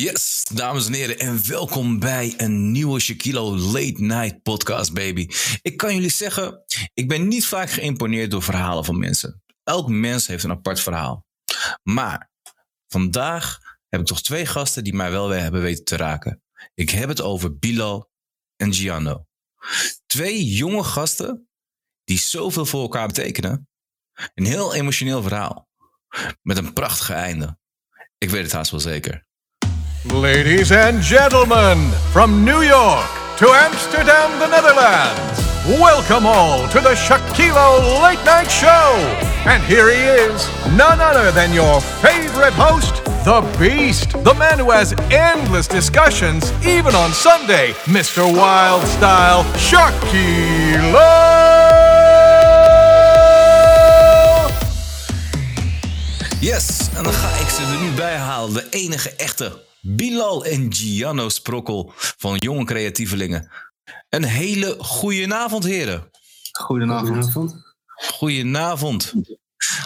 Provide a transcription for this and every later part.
Yes, dames en heren, en welkom bij een nieuwe Shaquilo Late Night Podcast, baby. Ik kan jullie zeggen, ik ben niet vaak geïmponeerd door verhalen van mensen. Elk mens heeft een apart verhaal. Maar vandaag heb ik toch twee gasten die mij wel weer hebben weten te raken. Ik heb het over Bilal en Gianno. Twee jonge gasten die zoveel voor elkaar betekenen. Een heel emotioneel verhaal. Met een prachtige einde. Ik weet het haast wel zeker. Ladies and gentlemen, from New York to Amsterdam, the Netherlands, welcome all to the Shakilo Late Night Show. And here he is, none other than your favorite host, the Beast, the man who has endless discussions, even on Sunday, Mr. Wild Style, Shakilo. Yes, en dan ga ik ze er nu bij halen. De enige echte Bilal en Gianno Sprokkel van Jonge Creatievelingen. Een hele goede avond, heren. Goedenavond. Goedenavond.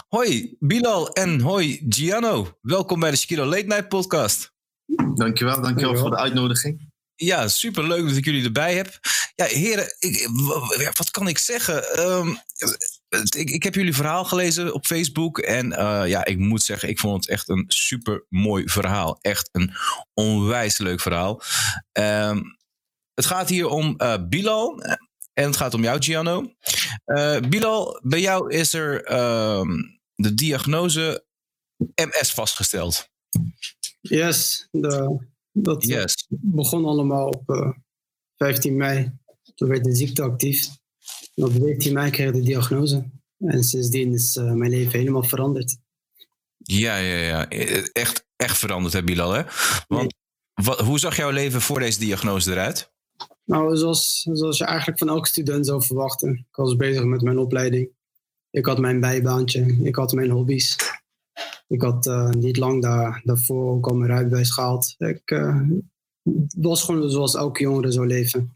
Hoi Bilal en hoi Gianno. Welkom bij de Shakiro Late Night podcast. Dankjewel, dankjewel voor de uitnodiging. Ja, super leuk dat ik jullie erbij heb. Ja, heren, ik, wat kan ik zeggen? Ehm, ik, ik heb jullie verhaal gelezen op Facebook. En eh, ja, ik moet zeggen, ik vond het echt een super mooi verhaal. Echt een onwijs leuk verhaal. Ehm, het gaat hier om eh, Bilal. En het gaat om jou, Gianno. Eh, Bilal, bij jou is er ehm, de diagnose MS vastgesteld. Yes, de, dat Yes. begon allemaal op eh, 15 mei. Toen werd de ziekte actief. En op 14 mei kreeg ik de diagnose. En sindsdien is eh, mijn leven helemaal veranderd. Ja, ja, ja. Echt, echt veranderd, hè, Bilal, hè? Want wat, hoe zag jouw leven voor deze diagnose eruit? Nou, zoals, zoals je eigenlijk van elke student zou verwachten. Ik was bezig met mijn opleiding. Ik had mijn bijbaantje. Ik had mijn hobby's. Ik had eh, niet lang daar, daarvoor ook al mijn rijbewijs gehaald. Ik eh, was gewoon zoals elke jongere zou leven.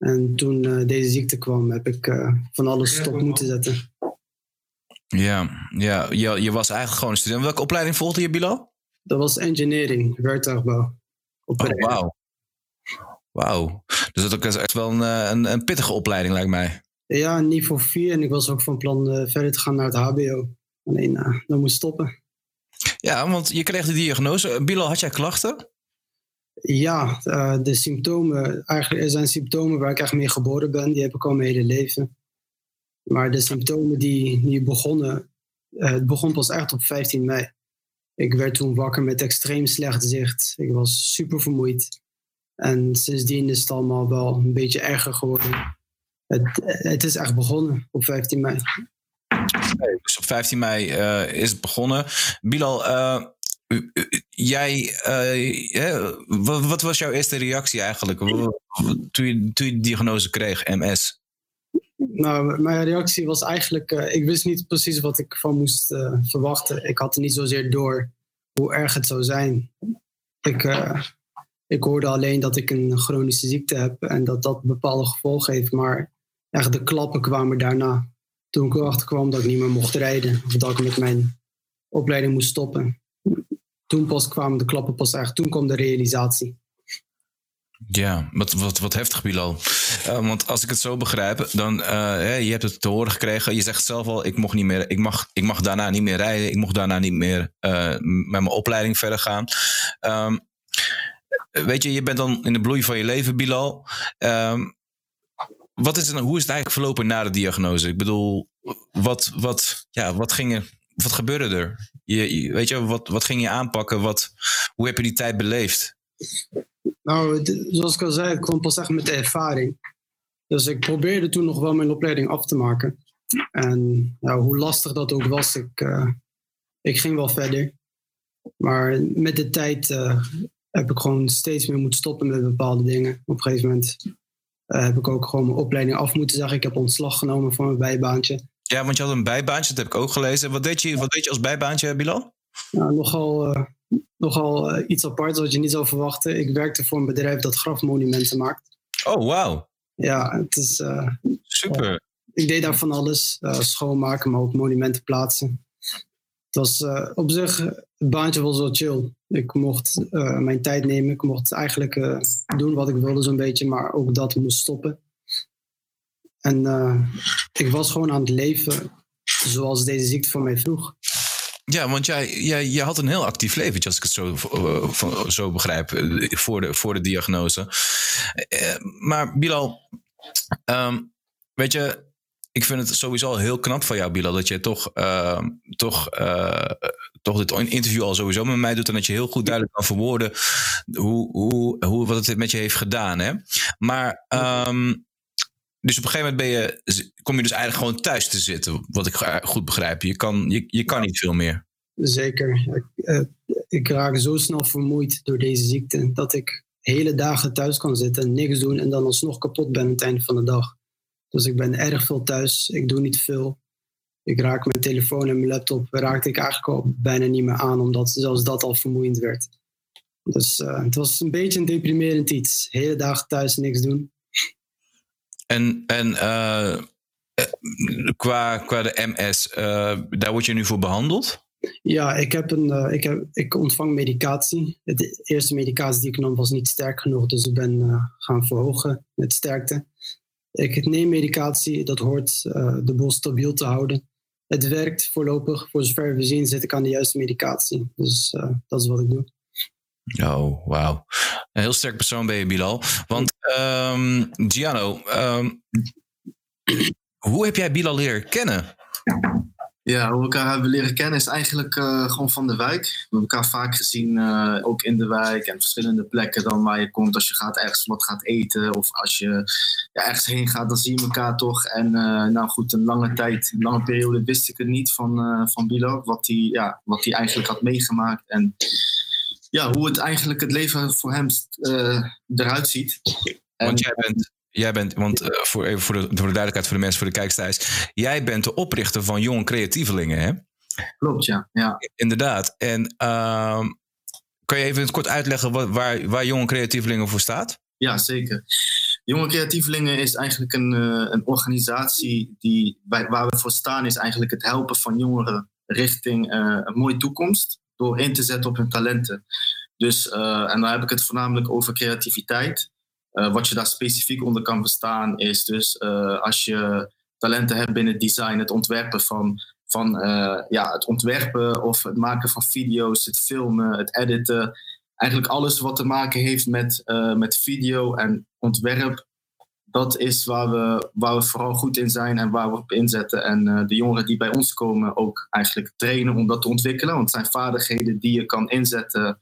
En toen eh, deze ziekte kwam, heb ik eh, van alles stop moeten zetten. Ja, ja je, je was eigenlijk gewoon een student. Welke opleiding volgde je, Bilal? Dat was engineering, werktuigbouw. Op Oh, wauw. Wauw. Dus dat is echt wel een, eh, een, een pittige opleiding, lijkt mij. Ja, niveau 4. En ik was ook van plan verder te gaan naar het HBO. Alleen, eh dat moest stoppen. Ja, want je kreeg de diagnose. Bilal, had jij klachten? Ja, eh, de symptomen. Eigenlijk er zijn symptomen waar ik echt mee geboren ben. Die heb ik al mijn hele leven. Maar de symptomen die, die begonnen. eh, het begon pas echt op 15 mei. Ik werd toen wakker met extreem slecht zicht. Ik was super vermoeid. En sindsdien is het allemaal wel een beetje erger geworden. Het, het is echt begonnen op 15 mei. Dus op 15 mei eh, is het begonnen. Bilal, jij, eh, wat, wat was jouw eerste reactie eigenlijk toen je, toen je de diagnose kreeg, MS? Nou, mijn reactie was eigenlijk, eh, ik wist niet precies wat ik van moest eh, verwachten. Ik had er niet zozeer door hoe erg het zou zijn. Ik, ik hoorde alleen dat ik een chronische ziekte heb en dat dat bepaalde gevolgen heeft. Maar echt de klappen kwamen daarna. Toen ik erachter kwam dat ik niet meer mocht rijden of dat ik met mijn opleiding moest stoppen. Toen pas kwamen de klappen pas echt. Toen kwam de realisatie. Ja, wat, wat, wat heftig, Bilal. Eh, want als ik het zo begrijp, dan hè, je hebt het te horen gekregen. Je zegt zelf al, ik, mocht niet meer, ik, mag, ik mag daarna niet meer rijden. Ik mocht daarna niet meer eh, met mijn opleiding verder gaan. Ehm, weet je, je bent dan in de bloei van je leven, Bilal. Ehm, wat is het, nou- hoe is het eigenlijk verlopen na de diagnose? Ik bedoel, wat, wat, ja, wat, ging er, wat gebeurde er? Je, weet je, wat, wat ging je aanpakken? Wat, hoe heb je die tijd beleefd? Nou, zoals ik al zei, het kwam pas echt met de ervaring. Dus ik probeerde toen nog wel mijn opleiding af te maken. En nou, hoe lastig dat ook was, ik, eh, ik ging wel verder. Maar met de tijd eh, heb ik gewoon steeds meer moeten stoppen met bepaalde dingen. Op een gegeven moment eh, heb ik ook gewoon mijn opleiding af moeten zeggen. Ik heb ontslag genomen van mijn bijbaantje. Ja, want je had een bijbaantje, dat heb ik ook gelezen. Wat deed je, wat deed je als bijbaantje, Bilal? Nou, nogal eh, nogal eh, iets apart wat je niet zou verwachten. Ik werkte voor een bedrijf dat grafmonumenten maakt. Oh, wauw. Ja, het is... eh, Super. ik deed daar van alles. schoonmaken, maar ook monumenten plaatsen. Het was, op zich het baantje was wel chill. Ik mocht mijn tijd nemen. Ik mocht eigenlijk doen wat ik wilde zo'n beetje, maar ook dat moest stoppen. En uh, ik was gewoon aan het leven zoals deze ziekte voor mij vroeg. Ja, want jij, jij, jij had een heel actief leven, als ik het zo, zo begrijp, voor de, voor de diagnose. Maar Bilal, um, weet je, ik vind het sowieso heel knap van jou, Bilal, dat je toch, uh, toch, uh, toch dit interview al sowieso met mij doet. En dat je heel goed duidelijk kan verwoorden hoe, hoe, hoe, wat het met je heeft gedaan. Hè? Maar, um, dus op een gegeven moment ben je, kom je dus eigenlijk gewoon thuis te zitten, wat ik goed begrijp. Je kan, je, je kan niet veel meer. Zeker. Ik, uh, ik raak zo snel vermoeid door deze ziekte dat ik hele dagen thuis kan zitten, niks doen en dan alsnog kapot ben aan het einde van de dag. Dus ik ben erg veel thuis. Ik doe niet veel. Ik raak mijn telefoon en mijn laptop raakte ik eigenlijk al bijna niet meer aan, omdat zelfs dat al vermoeiend werd. Dus uh, het was een beetje een deprimerend iets. Hele dag thuis niks doen. En, en uh, qua, qua de MS, uh, daar word je nu voor behandeld? Ja, ik, heb een, ik, heb, ik ontvang medicatie. De eerste medicatie die ik nam was niet sterk genoeg, dus ik ben gaan verhogen met sterkte. Ik neem medicatie, dat hoort de boel stabiel te houden. Het werkt voorlopig, voor zover we zien zit ik aan de juiste medicatie. Dus dat is wat ik doe. Oh, wauw. Een heel sterk persoon ben je, Bilal. Want um, hoe heb jij Bilal leren kennen? Ja, hoe we elkaar hebben leren kennen is eigenlijk uh, gewoon van de wijk. We hebben elkaar vaak gezien, uh, ook in de wijk en verschillende plekken dan waar je komt. Als je gaat ergens wat gaat eten of als je ja, ergens heen gaat, dan zie je elkaar toch. En uh, nou goed, een lange tijd, een lange periode wist ik het niet van, van Bilo, wat hij ja, wat hij eigenlijk had meegemaakt. En ja, hoe het eigenlijk het leven voor hem eruit ziet. Want jij bent Jij bent, want uh, voor, even voor de, voor de duidelijkheid voor de mensen, voor de kijkers Jij bent de oprichter van Jong Creatievelingen, hè? Klopt, ja. ja. Inderdaad. En uh, kan je even kort uitleggen wat, waar, waar Jonge Creatievelingen voor staat? Ja, zeker. Jonge Creatievelingen is eigenlijk een, uh, een organisatie die, waar we voor staan, is eigenlijk het helpen van jongeren richting een mooie toekomst door in te zetten op hun talenten. Dus, en dan heb ik het voornamelijk over creativiteit. Uh, wat je daar specifiek onder kan bestaan is dus uh, als je talenten hebt binnen design, het ontwerpen van, van ja, het ontwerpen of het maken van video's, het filmen, het editen. Eigenlijk alles wat te maken heeft met, met video en ontwerp. Dat is waar we, waar we vooral goed in zijn en waar we op inzetten. En de jongeren die bij ons komen ook eigenlijk trainen om dat te ontwikkelen. Want het zijn vaardigheden die je kan inzetten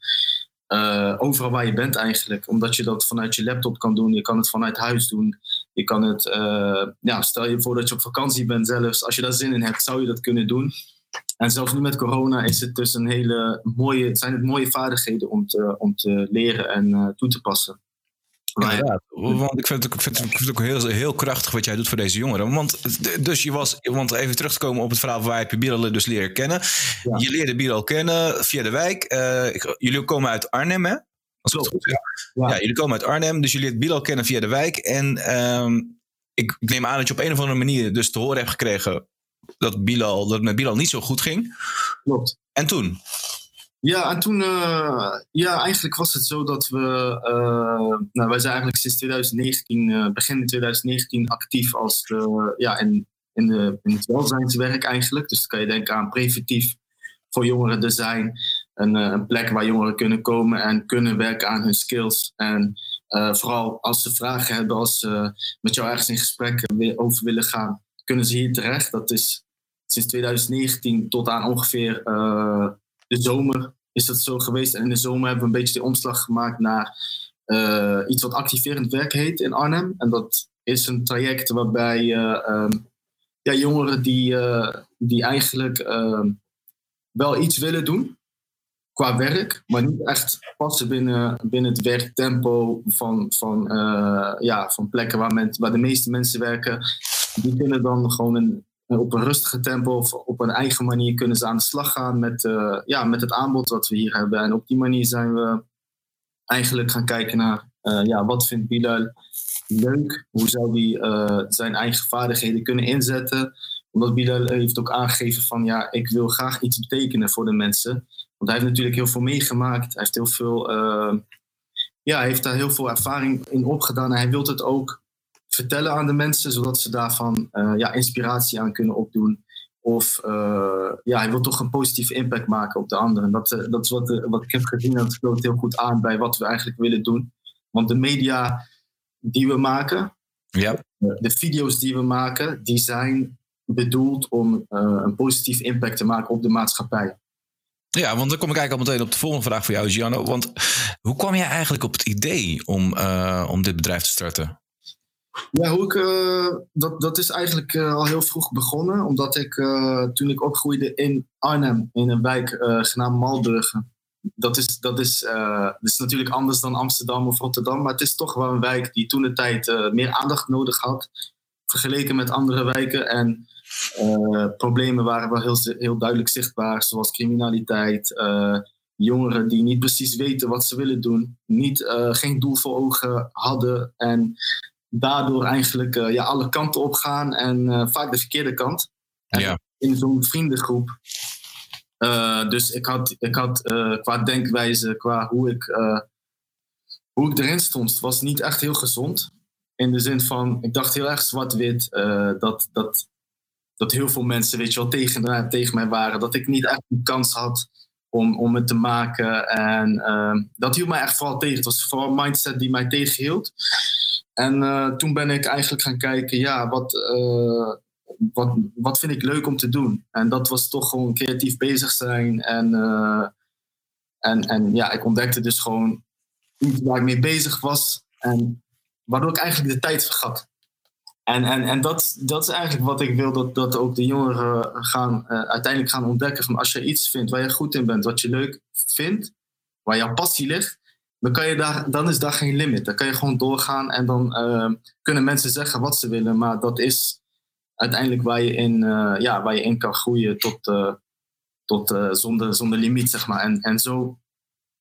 uh, overal waar je bent eigenlijk. Omdat je dat vanuit je laptop kan doen. Je kan het vanuit huis doen. Je kan het, uh, ja, stel je voor dat je op vakantie bent zelfs. Als je daar zin in hebt, zou je dat kunnen doen. En zelfs nu met corona is het dus een hele mooie, zijn het mooie vaardigheden om te, om te leren en toe te passen. Inderdaad. Want ik vind het, ik vind het ook heel, heel krachtig wat jij doet voor deze jongeren. Want, dus je was, want even terug te komen op het verhaal waar je Bilal dus leren kennen. Je leerde Bilal kennen via de wijk. Uh, jullie komen uit Arnhem, hè? Als Klopt, goed ja. ja. jullie komen uit Arnhem, dus je leert Bilal kennen via de wijk. En um, ik, ik, neem aan dat je op een of andere manier dus te horen hebt gekregen dat, Bilal, dat het met Bilal niet zo goed ging. Klopt. En toen? Ja, en toen, uh, ja, eigenlijk was het zo dat we, uh, nou, wij zijn eigenlijk sinds 2019, uh, begin 2019 actief als, ja, in, in, de, in het welzijnswerk eigenlijk. Dus dan kan je denken aan preventief voor jongeren design. Een, een plek waar jongeren kunnen komen en kunnen werken aan hun skills. En vooral als ze vragen hebben, als ze met jou ergens in gesprek over willen gaan, kunnen ze hier terecht. Dat is sinds 2019 tot aan ongeveer de zomer is dat zo geweest. En in de zomer hebben we een beetje de omslag gemaakt naar uh, iets wat activerend werk heet in Arnhem. En dat is een traject waarbij uh, ja, jongeren die, uh, die eigenlijk ehm, wel iets willen doen qua werk, maar niet echt passen binnen, binnen het werktempo van, van, ja, van plekken waar, waar de meeste mensen werken. Die kunnen dan gewoon een, op een rustige tempo of op een eigen manier kunnen ze aan de slag gaan met, uh, ja, met het aanbod wat we hier hebben. En op die manier zijn we eigenlijk gaan kijken naar uh, ja, wat vindt Bilal leuk? Hoe zou hij zijn eigen vaardigheden kunnen inzetten? Omdat Bilal heeft ook aangegeven van ja, ik wil graag iets betekenen voor de mensen. Want hij heeft natuurlijk heel veel meegemaakt. Hij heeft heel veel, ja, heeft daar heel veel ervaring in opgedaan. En hij wil het ook vertellen aan de mensen, zodat ze daarvan uh, ja, inspiratie aan kunnen opdoen. Of uh, ja, hij wil toch een positieve impact maken op de anderen. Dat, dat is wat, wat ik heb gezien. Dat sloot heel goed aan bij wat we eigenlijk willen doen. Want de media die we maken, ja. de video's die we maken, die zijn bedoeld om een positief impact te maken op de maatschappij. Ja, want dan kom ik eigenlijk al meteen op de volgende vraag voor jou, Gianno. Want hoe kwam jij eigenlijk op het idee om, om dit bedrijf te starten? Ja, hoe ik, uh, dat, dat is eigenlijk al heel vroeg begonnen. Omdat ik toen ik opgroeide in Arnhem, in een wijk genaamd Malburgen. Dat is, dat, is, dat is natuurlijk anders dan Amsterdam of Rotterdam. Maar het is toch wel een wijk die toen de tijd meer aandacht nodig had. Vergeleken met andere wijken. En problemen waren wel heel, heel duidelijk zichtbaar, zoals criminaliteit, jongeren die niet precies weten wat ze willen doen, niet, geen doel voor ogen hadden en daardoor eigenlijk ja, alle kanten op gaan en vaak de verkeerde kant. Ja. In zo'n vriendengroep. dus ik had, ik had qua denkwijze, qua hoe ik, hoe ik erin stond, was niet echt heel gezond. In de zin van, ik dacht heel erg zwart-wit. dat, dat dat heel veel mensen, weet je wel, tegen, tegen mij waren. Dat ik niet echt een kans had om, om het te maken. En dat hield mij echt vooral tegen. Het was vooral mindset die mij tegenhield. En uh, toen ben ik eigenlijk gaan kijken, ja, wat, uh, wat, wat vind ik leuk om te doen? En dat was toch gewoon creatief bezig zijn. En, en, en ja, ik ontdekte dus gewoon iets waar ik mee bezig was. En waardoor ik eigenlijk de tijd vergat. En, en, en dat, dat is eigenlijk wat ik wil dat, dat ook de jongeren gaan, uiteindelijk gaan ontdekken. Van als je iets vindt waar je goed in bent, wat je leuk vindt, waar jouw passie ligt, dan, kan je daar, dan is daar geen limit. Dan kan je gewoon doorgaan en dan uh, kunnen mensen zeggen wat ze willen. Maar dat is uiteindelijk waar je in, uh, ja, waar je in kan groeien tot, tot zonder, zonder limiet, zeg maar. En, en zo,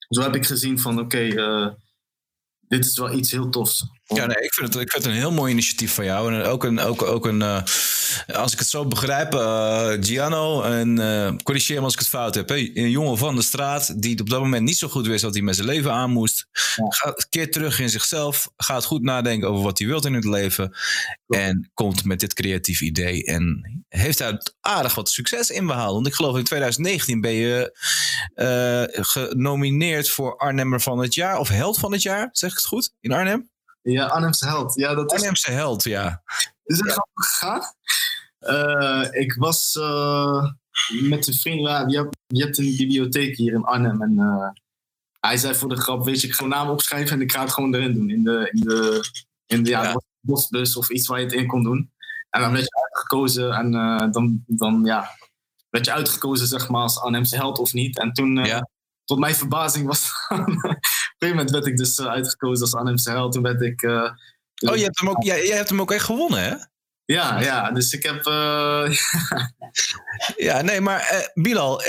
zo heb ik gezien van oké, dit is wel iets heel tofs. Ja, nee, ik vind, het, ik vind het een heel mooi initiatief van jou. En ook een, ook, ook een als ik het zo begrijp, uh, Giano, en uh, corrigeer me als ik het fout heb, hè? een jongen van de straat die op dat moment niet zo goed wist wat hij met zijn leven aan moest. Ja. Gaat, keert terug in zichzelf, gaat goed nadenken over wat hij wilt in het leven. En komt met dit creatief idee. En heeft daar aardig wat succes in behaald. Want ik geloof in 2019 ben je genomineerd voor Arnhemmer van het jaar, of Held van het jaar, zeg ik het goed, in Arnhem? Ja, Arnhemse held. Ja, dat is... Arnhemse held, ja. Is dat grappig gegaan? Uh, ik was uh, met een vriend, je hebt, je hebt een bibliotheek hier in Arnhem. En uh, hij zei voor de grap, weet je, ik ga naam opschrijven en ik ga het gewoon erin doen. In de, in de, in de ja, ja. bosbus of iets waar je het in kon doen. En dan werd je uitgekozen en dan, dan ja, werd je uitgekozen zeg maar als Arnhemse held of niet. En toen, ja. tot mijn verbazing was een gegeven moment werd ik dus uitgekozen als Arnhemse held. Toen werd ik... Oh, je hebt, hem ook, jij, jij hebt hem ook echt gewonnen, hè? Ja, ja. Dus ik heb... Uh... ja, nee, maar uh, Bilal,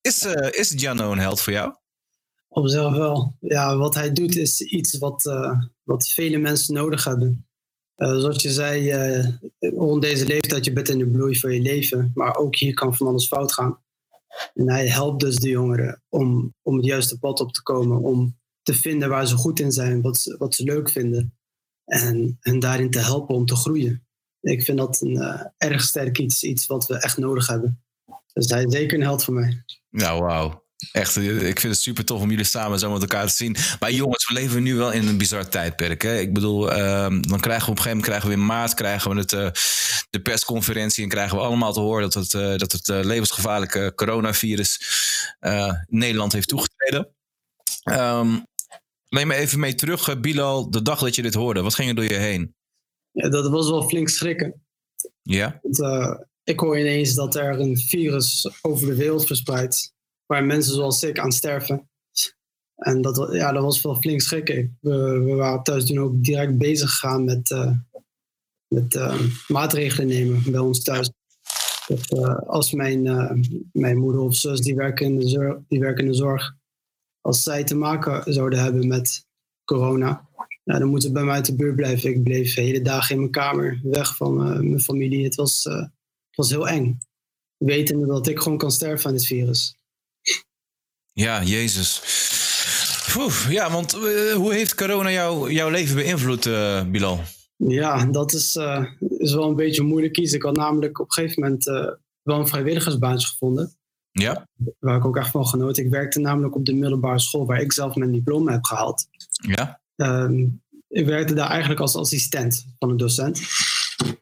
is, is Gianno een held voor jou? Op zichzelf wel. Ja, wat hij doet is iets wat, wat vele mensen nodig hebben. zoals je zei, rond deze leeftijd, je bent in de bloei van je leven. Maar ook hier kan van alles fout gaan. En hij helpt dus de jongeren om, om het juiste pad op te komen. Om te vinden waar ze goed in zijn, wat ze, wat ze leuk vinden. En hen daarin te helpen om te groeien. Ik vind dat een uh, erg sterk iets, iets wat we echt nodig hebben. Dus hij is zeker een held voor mij. Nou, wauw. Echt, ik vind het super tof om jullie samen zo met elkaar te zien. Maar jongens, we leven nu wel in een bizar tijdperk. Hè? Ik bedoel, uh, dan krijgen we op een gegeven moment krijgen we in maart krijgen we het, uh, de persconferentie en krijgen we allemaal te horen dat het, dat het levensgevaarlijke coronavirus Nederland heeft toegetreden. Um, neem me even mee terug, Bilal, de dag dat je dit hoorde. Wat ging er door je heen? Ja, dat was wel flink schrikken. Ja? Want, ik hoor ineens dat er een virus over de wereld verspreidt waar mensen zoals ik aan sterven. En dat, ja, dat was wel flink schrikken. We, we waren thuis toen ook direct bezig gegaan met, uh, met uh, maatregelen nemen bij ons thuis. Dat, als mijn, mijn moeder of zus, die werken, in de zorg, die werken in de zorg, als zij te maken zouden hebben met corona, ja, dan moeten ze bij mij te buurt blijven. Ik bleef de hele dagen in mijn kamer, weg van mijn familie. Het was, het was heel eng. Wetende dat ik gewoon kan sterven aan dit virus. Ja, Jezus. Oef, ja, want eh, hoe heeft corona jou, jouw leven beïnvloed, Bilal? Ja, dat is, is wel een beetje moeilijk kiezen. Ik had namelijk op een gegeven moment wel een vrijwilligersbaantje gevonden. Ja. Waar ik ook echt van genoten. Ik werkte namelijk op de middelbare school waar ik zelf mijn diploma heb gehaald. Ja. Um, ik werkte daar eigenlijk als assistent van een docent.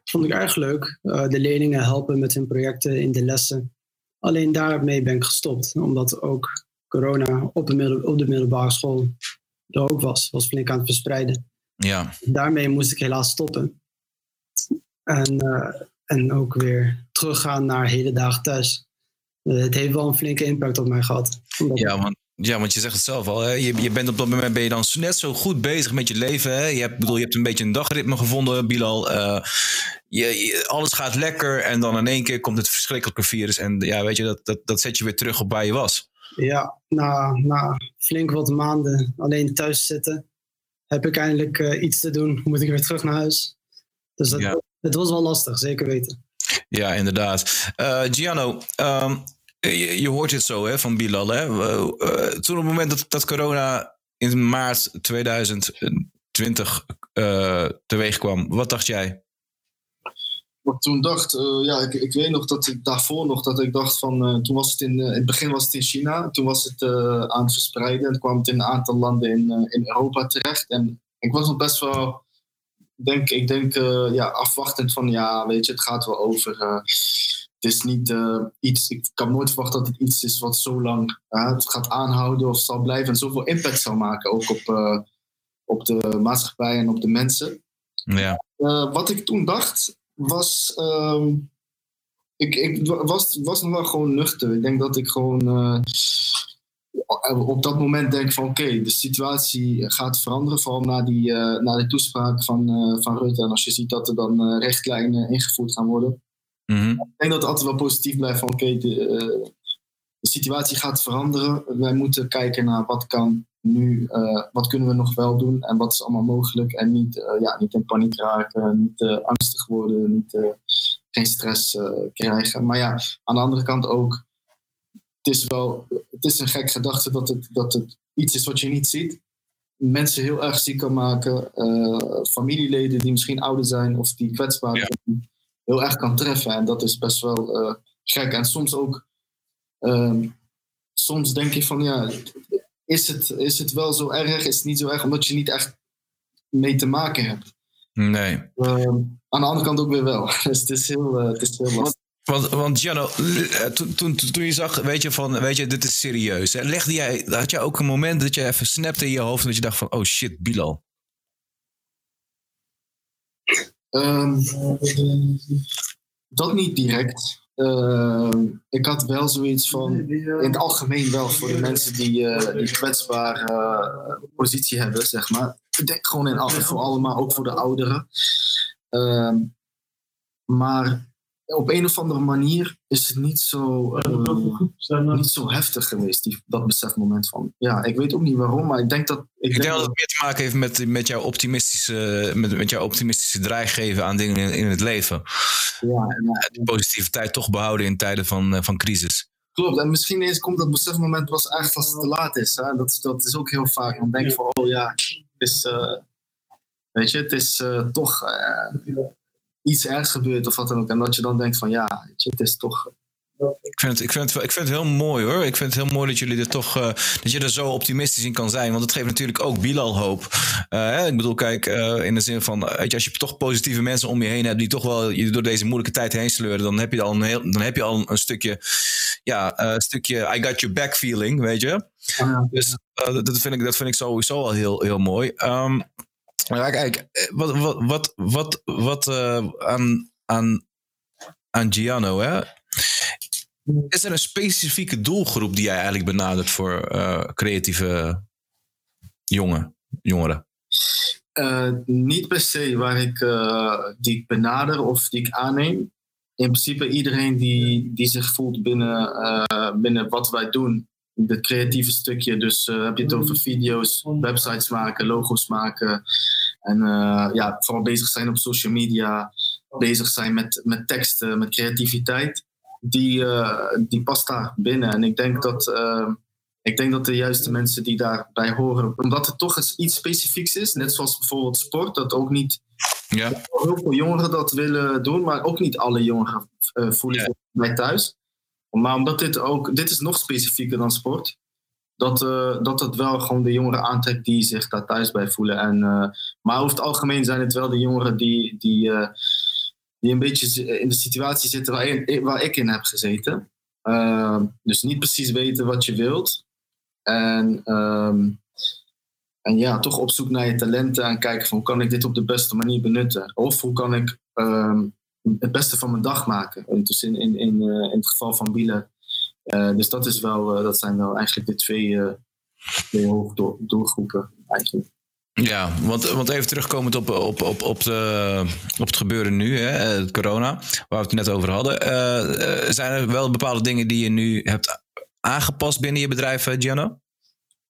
Vond ik erg leuk. de leerlingen helpen met hun projecten in de lessen. Alleen daarmee ben ik gestopt, omdat ook corona op de, middel, op de middelbare school er ook was. Was flink aan het verspreiden. Ja. Daarmee moest ik helaas stoppen. En, uh, en ook weer teruggaan naar hele dagen thuis. Uh, het heeft wel een flinke impact op mij gehad. Ja, want, ja, want je zegt het zelf al. Hè? Je, je bent op dat moment ben je dan net zo goed bezig met je leven. Hè? Je, hebt, bedoel, je hebt een beetje een dagritme gevonden, Bilal. Uh, je, alles gaat lekker en dan in één keer komt het verschrikkelijke virus. En ja, weet je, dat, dat, dat zet je weer terug op waar je was. Ja, na, na flink wat maanden alleen thuis zitten, heb ik eindelijk uh, iets te doen. Moet ik weer terug naar huis. Dus dat, ja. het was wel lastig, zeker weten. Ja, inderdaad. Uh, Gianno, um, je, je, hoort het zo hè, van Bilal. Hè? Uh, toen op het moment dat, dat corona in maart 2020 teweeg kwam, wat dacht jij? wat toen dacht, ja, ik, ik weet nog dat ik daarvoor nog, dat ik dacht van, toen was het in, in het begin was het in China, toen was het aan het verspreiden en kwam het in een aantal landen in, in Europa terecht. En ik was nog best wel, denk, ik denk, ja, afwachtend van, ja, weet je, het gaat wel over. Het is niet iets, ik kan nooit verwachten dat het iets is wat zo lang het gaat aanhouden of zal blijven en zoveel impact zal maken, ook op, op de maatschappij en op de mensen. Ja. wat ik toen dacht, was. Um, ik, ik was, was nog wel gewoon nuchter. Ik denk dat ik gewoon. Uh, op dat moment denk van oké, de situatie gaat veranderen. Vooral na, die, uh, na de toespraak van, uh, van Rutte. En als je ziet dat er dan richtlijnen ingevoerd gaan worden. Mm -hmm. Ik denk dat het altijd wel positief blijft van oké, de, de situatie gaat veranderen. Wij moeten kijken naar wat kan nu, uh, wat kunnen we nog wel doen en wat is allemaal mogelijk. En niet, uh, ja, niet in paniek raken, niet angstig worden, niet, geen stress krijgen. Maar ja, aan de andere kant ook, het is wel, het is een gek gedachte dat het, dat het iets is wat je niet ziet. Mensen heel erg ziek kan maken, familieleden die misschien ouder zijn of die kwetsbaar zijn, ja. Heel erg kan treffen. En dat is best wel gek. En soms ook, ehm, soms denk ik van ja, is het, is het wel zo erg? Is het niet zo erg omdat je niet echt mee te maken hebt? Nee. Uh, aan de andere kant ook weer wel. Dus het is heel, uh, het is heel lastig. Want, want Gianno, toen, toen, toen je zag, weet je, van, weet je, dit is serieus. Hè? Legde jij, had jij ook een moment dat je even snapte in je hoofd en dat je dacht van, oh shit, Bilal? Um, dat niet direct. Uh, ik had wel zoiets van, in het algemeen wel voor de mensen die, uh, die kwetsbare uh, positie hebben, zeg maar. Ik denk gewoon in, voor allemaal, ook voor de ouderen. Ehm, maar op een of andere manier is het niet zo, uh, niet zo heftig geweest, die, dat besefmoment van. Ja, ik weet ook niet waarom, maar ik denk dat. Ik, ik denk dat het meer te maken heeft met, met, jouw, optimistische, met, met jouw optimistische draaigeven aan dingen in, in het leven. Ja, ja. Die positiviteit toch behouden in tijden van, van crisis. Klopt, en misschien eens komt dat besefmoment pas echt als het te laat is. Hè? Dat, dat is ook heel vaak. Dan denk je van, oh ja, het is. Uh, weet je, het is uh, toch. Iets ergs gebeurt of wat dan ook. En dat je dan denkt van ja, het is toch... Ik vind, het, ik, vind het, ik vind het heel mooi hoor. Ik vind het heel mooi dat jullie er toch uh, dat je er zo optimistisch in kan zijn. Want het geeft natuurlijk ook Bilal hoop. Uh, ik bedoel, kijk, uh, in de zin van weet je, als je toch positieve mensen om je heen hebt die toch wel je door deze moeilijke tijd heen sleuren, dan heb je al een, heel, dan heb je al een stukje, ja, een stukje I got your back feeling, weet je. Ja. Dus dat, vind ik, dat vind ik sowieso al heel, heel mooi. Um, ja, kijk, wat, wat, wat, wat, wat uh, aan, aan, aan Giano, hè? Is er een specifieke doelgroep die jij eigenlijk benadert voor uh, creatieve jongen, jongeren? Niet per se waar ik, die ik benader of die ik aanneem. In principe iedereen die, die zich voelt binnen, binnen wat wij doen, het creatieve stukje. Dus heb je het over video's, websites maken, logo's maken. En uh, ja, vooral bezig zijn op social media, bezig zijn met, met teksten, met creativiteit. Die, uh, die past daar binnen. En ik denk dat ik denk dat de juiste mensen die daarbij horen, omdat het toch eens iets specifieks is, net zoals bijvoorbeeld sport, dat ook niet Ja. heel veel jongeren dat willen doen, maar ook niet alle jongeren eh, voelen Ja. zich bij thuis. Maar omdat dit ook, dit is nog specifieker dan sport, dat, eh, dat het wel gewoon de jongeren aantrekt die zich daar thuis bij voelen. En, eh, maar over het algemeen zijn het wel de jongeren die, die, eh, die een beetje in de situatie zitten waar, waar ik in heb gezeten. Eh, dus niet precies weten wat je wilt. En, ehm, en ja, toch op zoek naar je talenten en kijken van hoe kan ik dit op de beste manier benutten? Of hoe kan ik ehm, het beste van mijn dag maken? Dus in, in, in, in het geval van Bielen. Eh, dus dat, is wel, eh, dat zijn wel eigenlijk de twee, eh twee hoofddoelgroepen eigenlijk. Ja, want, want even terugkomend op, op, op, op, de, op het gebeuren nu, hè, eh, het corona, waar we het net over hadden. zijn er wel bepaalde dingen die je nu hebt aangepast binnen je bedrijf, Gianno?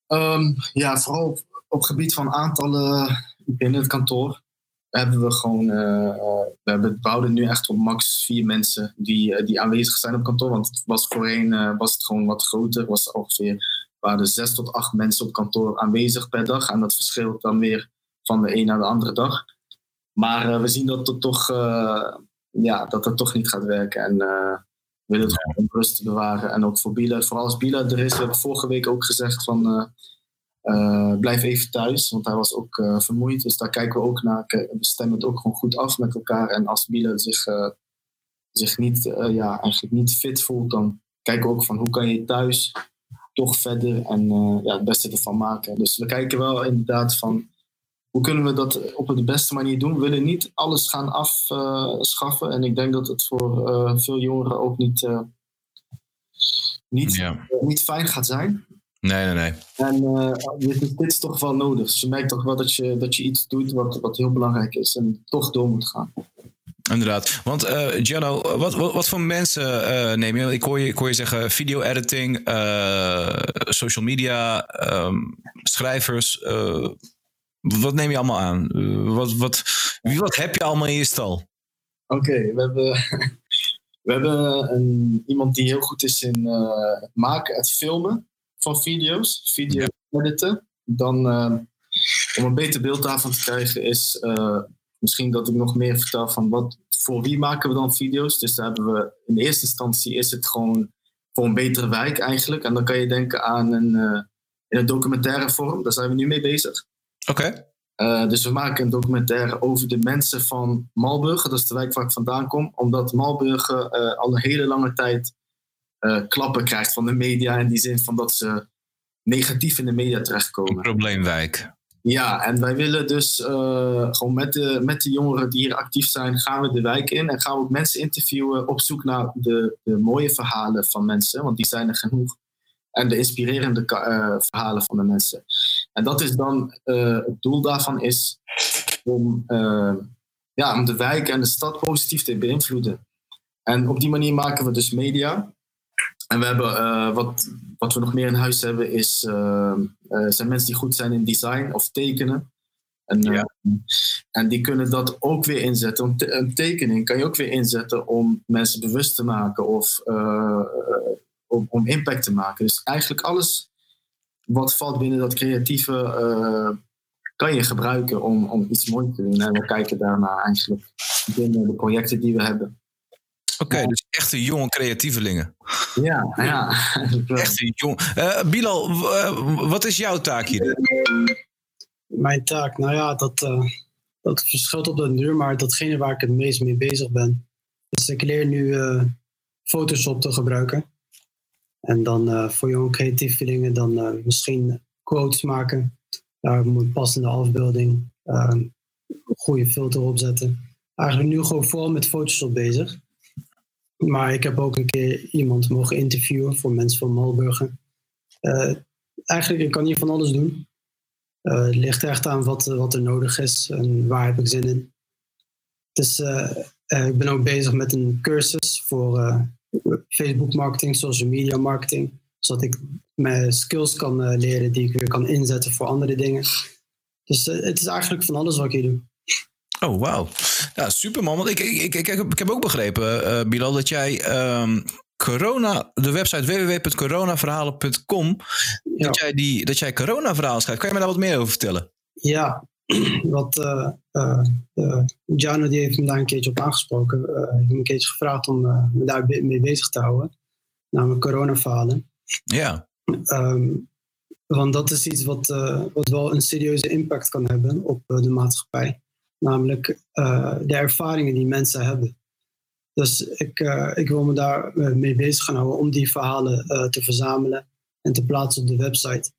Ehm, ja, vooral op, op het gebied van aantallen binnen het kantoor hebben we gewoon, eh, eh, we, hebben, we houden nu echt op max vier mensen die, eh, die aanwezig zijn op kantoor. Want het was voorheen was het gewoon wat groter, was ongeveer waren zes tot acht mensen op kantoor aanwezig per dag. En dat verschilt dan weer van de een naar de andere dag. Maar we zien dat het toch, ja, dat het toch niet gaat werken. En we willen het gewoon rust bewaren. En ook voor Biela, vooral als Biela er is. We hebben vorige week ook gezegd van blijf even thuis. Want hij was ook eh, vermoeid. Dus daar kijken we ook naar. We stemmen het ook gewoon goed af met elkaar. En als Biela zich, eh, zich niet, eh, ja, eigenlijk niet fit voelt, dan kijken we ook van hoe kan je thuis toch verder en eh, ja, het beste ervan maken. Dus we kijken wel inderdaad van hoe kunnen we dat op de beste manier doen. We willen niet alles gaan afschaffen. en ik denk dat het voor eh, veel jongeren ook niet, eh, niet, Ja. niet fijn gaat zijn. Nee, nee, nee. En eh, dit, is- dit is toch wel nodig. Dus je merkt toch wel dat je, dat je iets doet wat, wat heel belangrijk is en toch door moet gaan. Inderdaad. Want Gianno, wat, wat, wat voor mensen eh, neem je? Ik hoor je, ik hoor je zeggen video-editing, eh, social media, ehm, schrijvers. wat neem je allemaal aan? Wat, wat, wie, wat heb je allemaal in je stal? Oké, we hebben, we hebben een, iemand die heel goed is in het maken, het filmen van video's, video editen. Dan, eh, om een beter beeld daarvan te krijgen, is eh, misschien dat ik nog meer vertel van wat, voor wie maken we dan video's. Dus daar hebben we in eerste instantie is het gewoon voor een betere wijk eigenlijk. En dan kan je denken aan een, eh, in een documentaire vorm, daar zijn we nu mee bezig. Oké. Uh, dus we maken een documentaire over de mensen van Malburgen, dat is de wijk waar ik vandaan kom, omdat Malburgen uh, al een hele lange tijd uh, klappen krijgt van de media in die zin van dat ze negatief in de media terechtkomen. Een probleemwijk. Ja, en wij willen dus uh, gewoon met de, met de jongeren die hier actief zijn, gaan we de wijk in en gaan we ook mensen interviewen op zoek naar de, de mooie verhalen van mensen, want die zijn er genoeg. En de inspirerende uh, verhalen van de mensen. En dat is dan, uh, het doel daarvan is om, ja, om de wijk en de stad positief te beïnvloeden. En op die manier maken we dus media. En we hebben, uh, wat, wat we nog meer in huis hebben, is, zijn mensen die goed zijn in design of tekenen. En, ja. en die kunnen dat ook weer inzetten. Een tekening kan je ook weer inzetten om mensen bewust te maken of om, om impact te maken. Dus eigenlijk alles wat valt binnen dat creatieve uh, kan je gebruiken om, om iets moois te doen. En we kijken daarna eigenlijk binnen de projecten die we hebben. Oké, okay, dus echte jonge creatievelingen. Ja, ja. Echte jong. Uh, Bilal, uh, wat is jouw taak hier? Mijn taak, nou ja, dat, uh, dat verschilt op de duur, maar datgene waar ik het meest mee bezig ben. Dus ik leer nu Photoshop te gebruiken. En dan voor jonge creatievelingen dan misschien quotes maken. Daar moet passende afbeelding, goede filter opzetten. Eigenlijk nu gewoon vooral met Photoshop bezig. Maar ik heb ook een keer iemand mogen interviewen voor mensen van Malburgen. eigenlijk, ik kan hier van alles doen. het ligt echt aan wat, wat er nodig is en waar heb ik zin in. Dus ik ben ook bezig met een cursus voor Facebook marketing, social media marketing. Zodat ik mijn skills kan uh, leren die ik weer kan inzetten voor andere dingen. Dus uh, het is eigenlijk van alles wat ik hier doe. Oh, wauw. Ja, super man. Want ik, ik, ik, ik, heb, ook begrepen, uh, Bilal, dat jij um, corona, de website www.coronaverhalen.com, Ja. dat, jij die, dat jij coronaverhalen schrijft. Kan je me daar wat meer over vertellen? Ja, wat Jano die heeft me daar een keertje op aangesproken. Eh heeft me een keertje gevraagd om me daar mee bezig te houden. Namelijk coronaverhalen. Ja, Ehm, want dat is iets wat, wat wel een serieuze impact kan hebben op de maatschappij. Namelijk eh, de ervaringen die mensen hebben. Dus ik, eh, ik wil me daar eh, mee bezig gaan houden om die verhalen te verzamelen en te plaatsen op de website.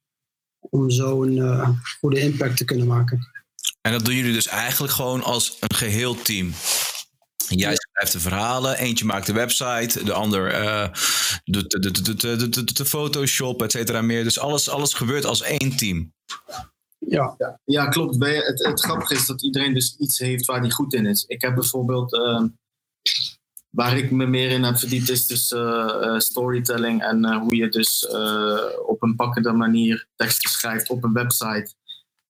Om zo een goede impact te kunnen maken. en dat doen jullie dus eigenlijk gewoon als een geheel team. Jij schrijft de verhalen, eentje maakt de website, de ander doet de, de, de, de Photoshop, et cetera meer. Dus alles, alles gebeurt als één team. Ja, Ja, klopt. Het, het grappige is dat iedereen dus iets heeft waar hij goed in is. Ik heb bijvoorbeeld, ehm, waar ik me meer in heb verdiept, is dus eh, eh, storytelling en eh, hoe je dus op een pakkende manier teksten schrijft op een website.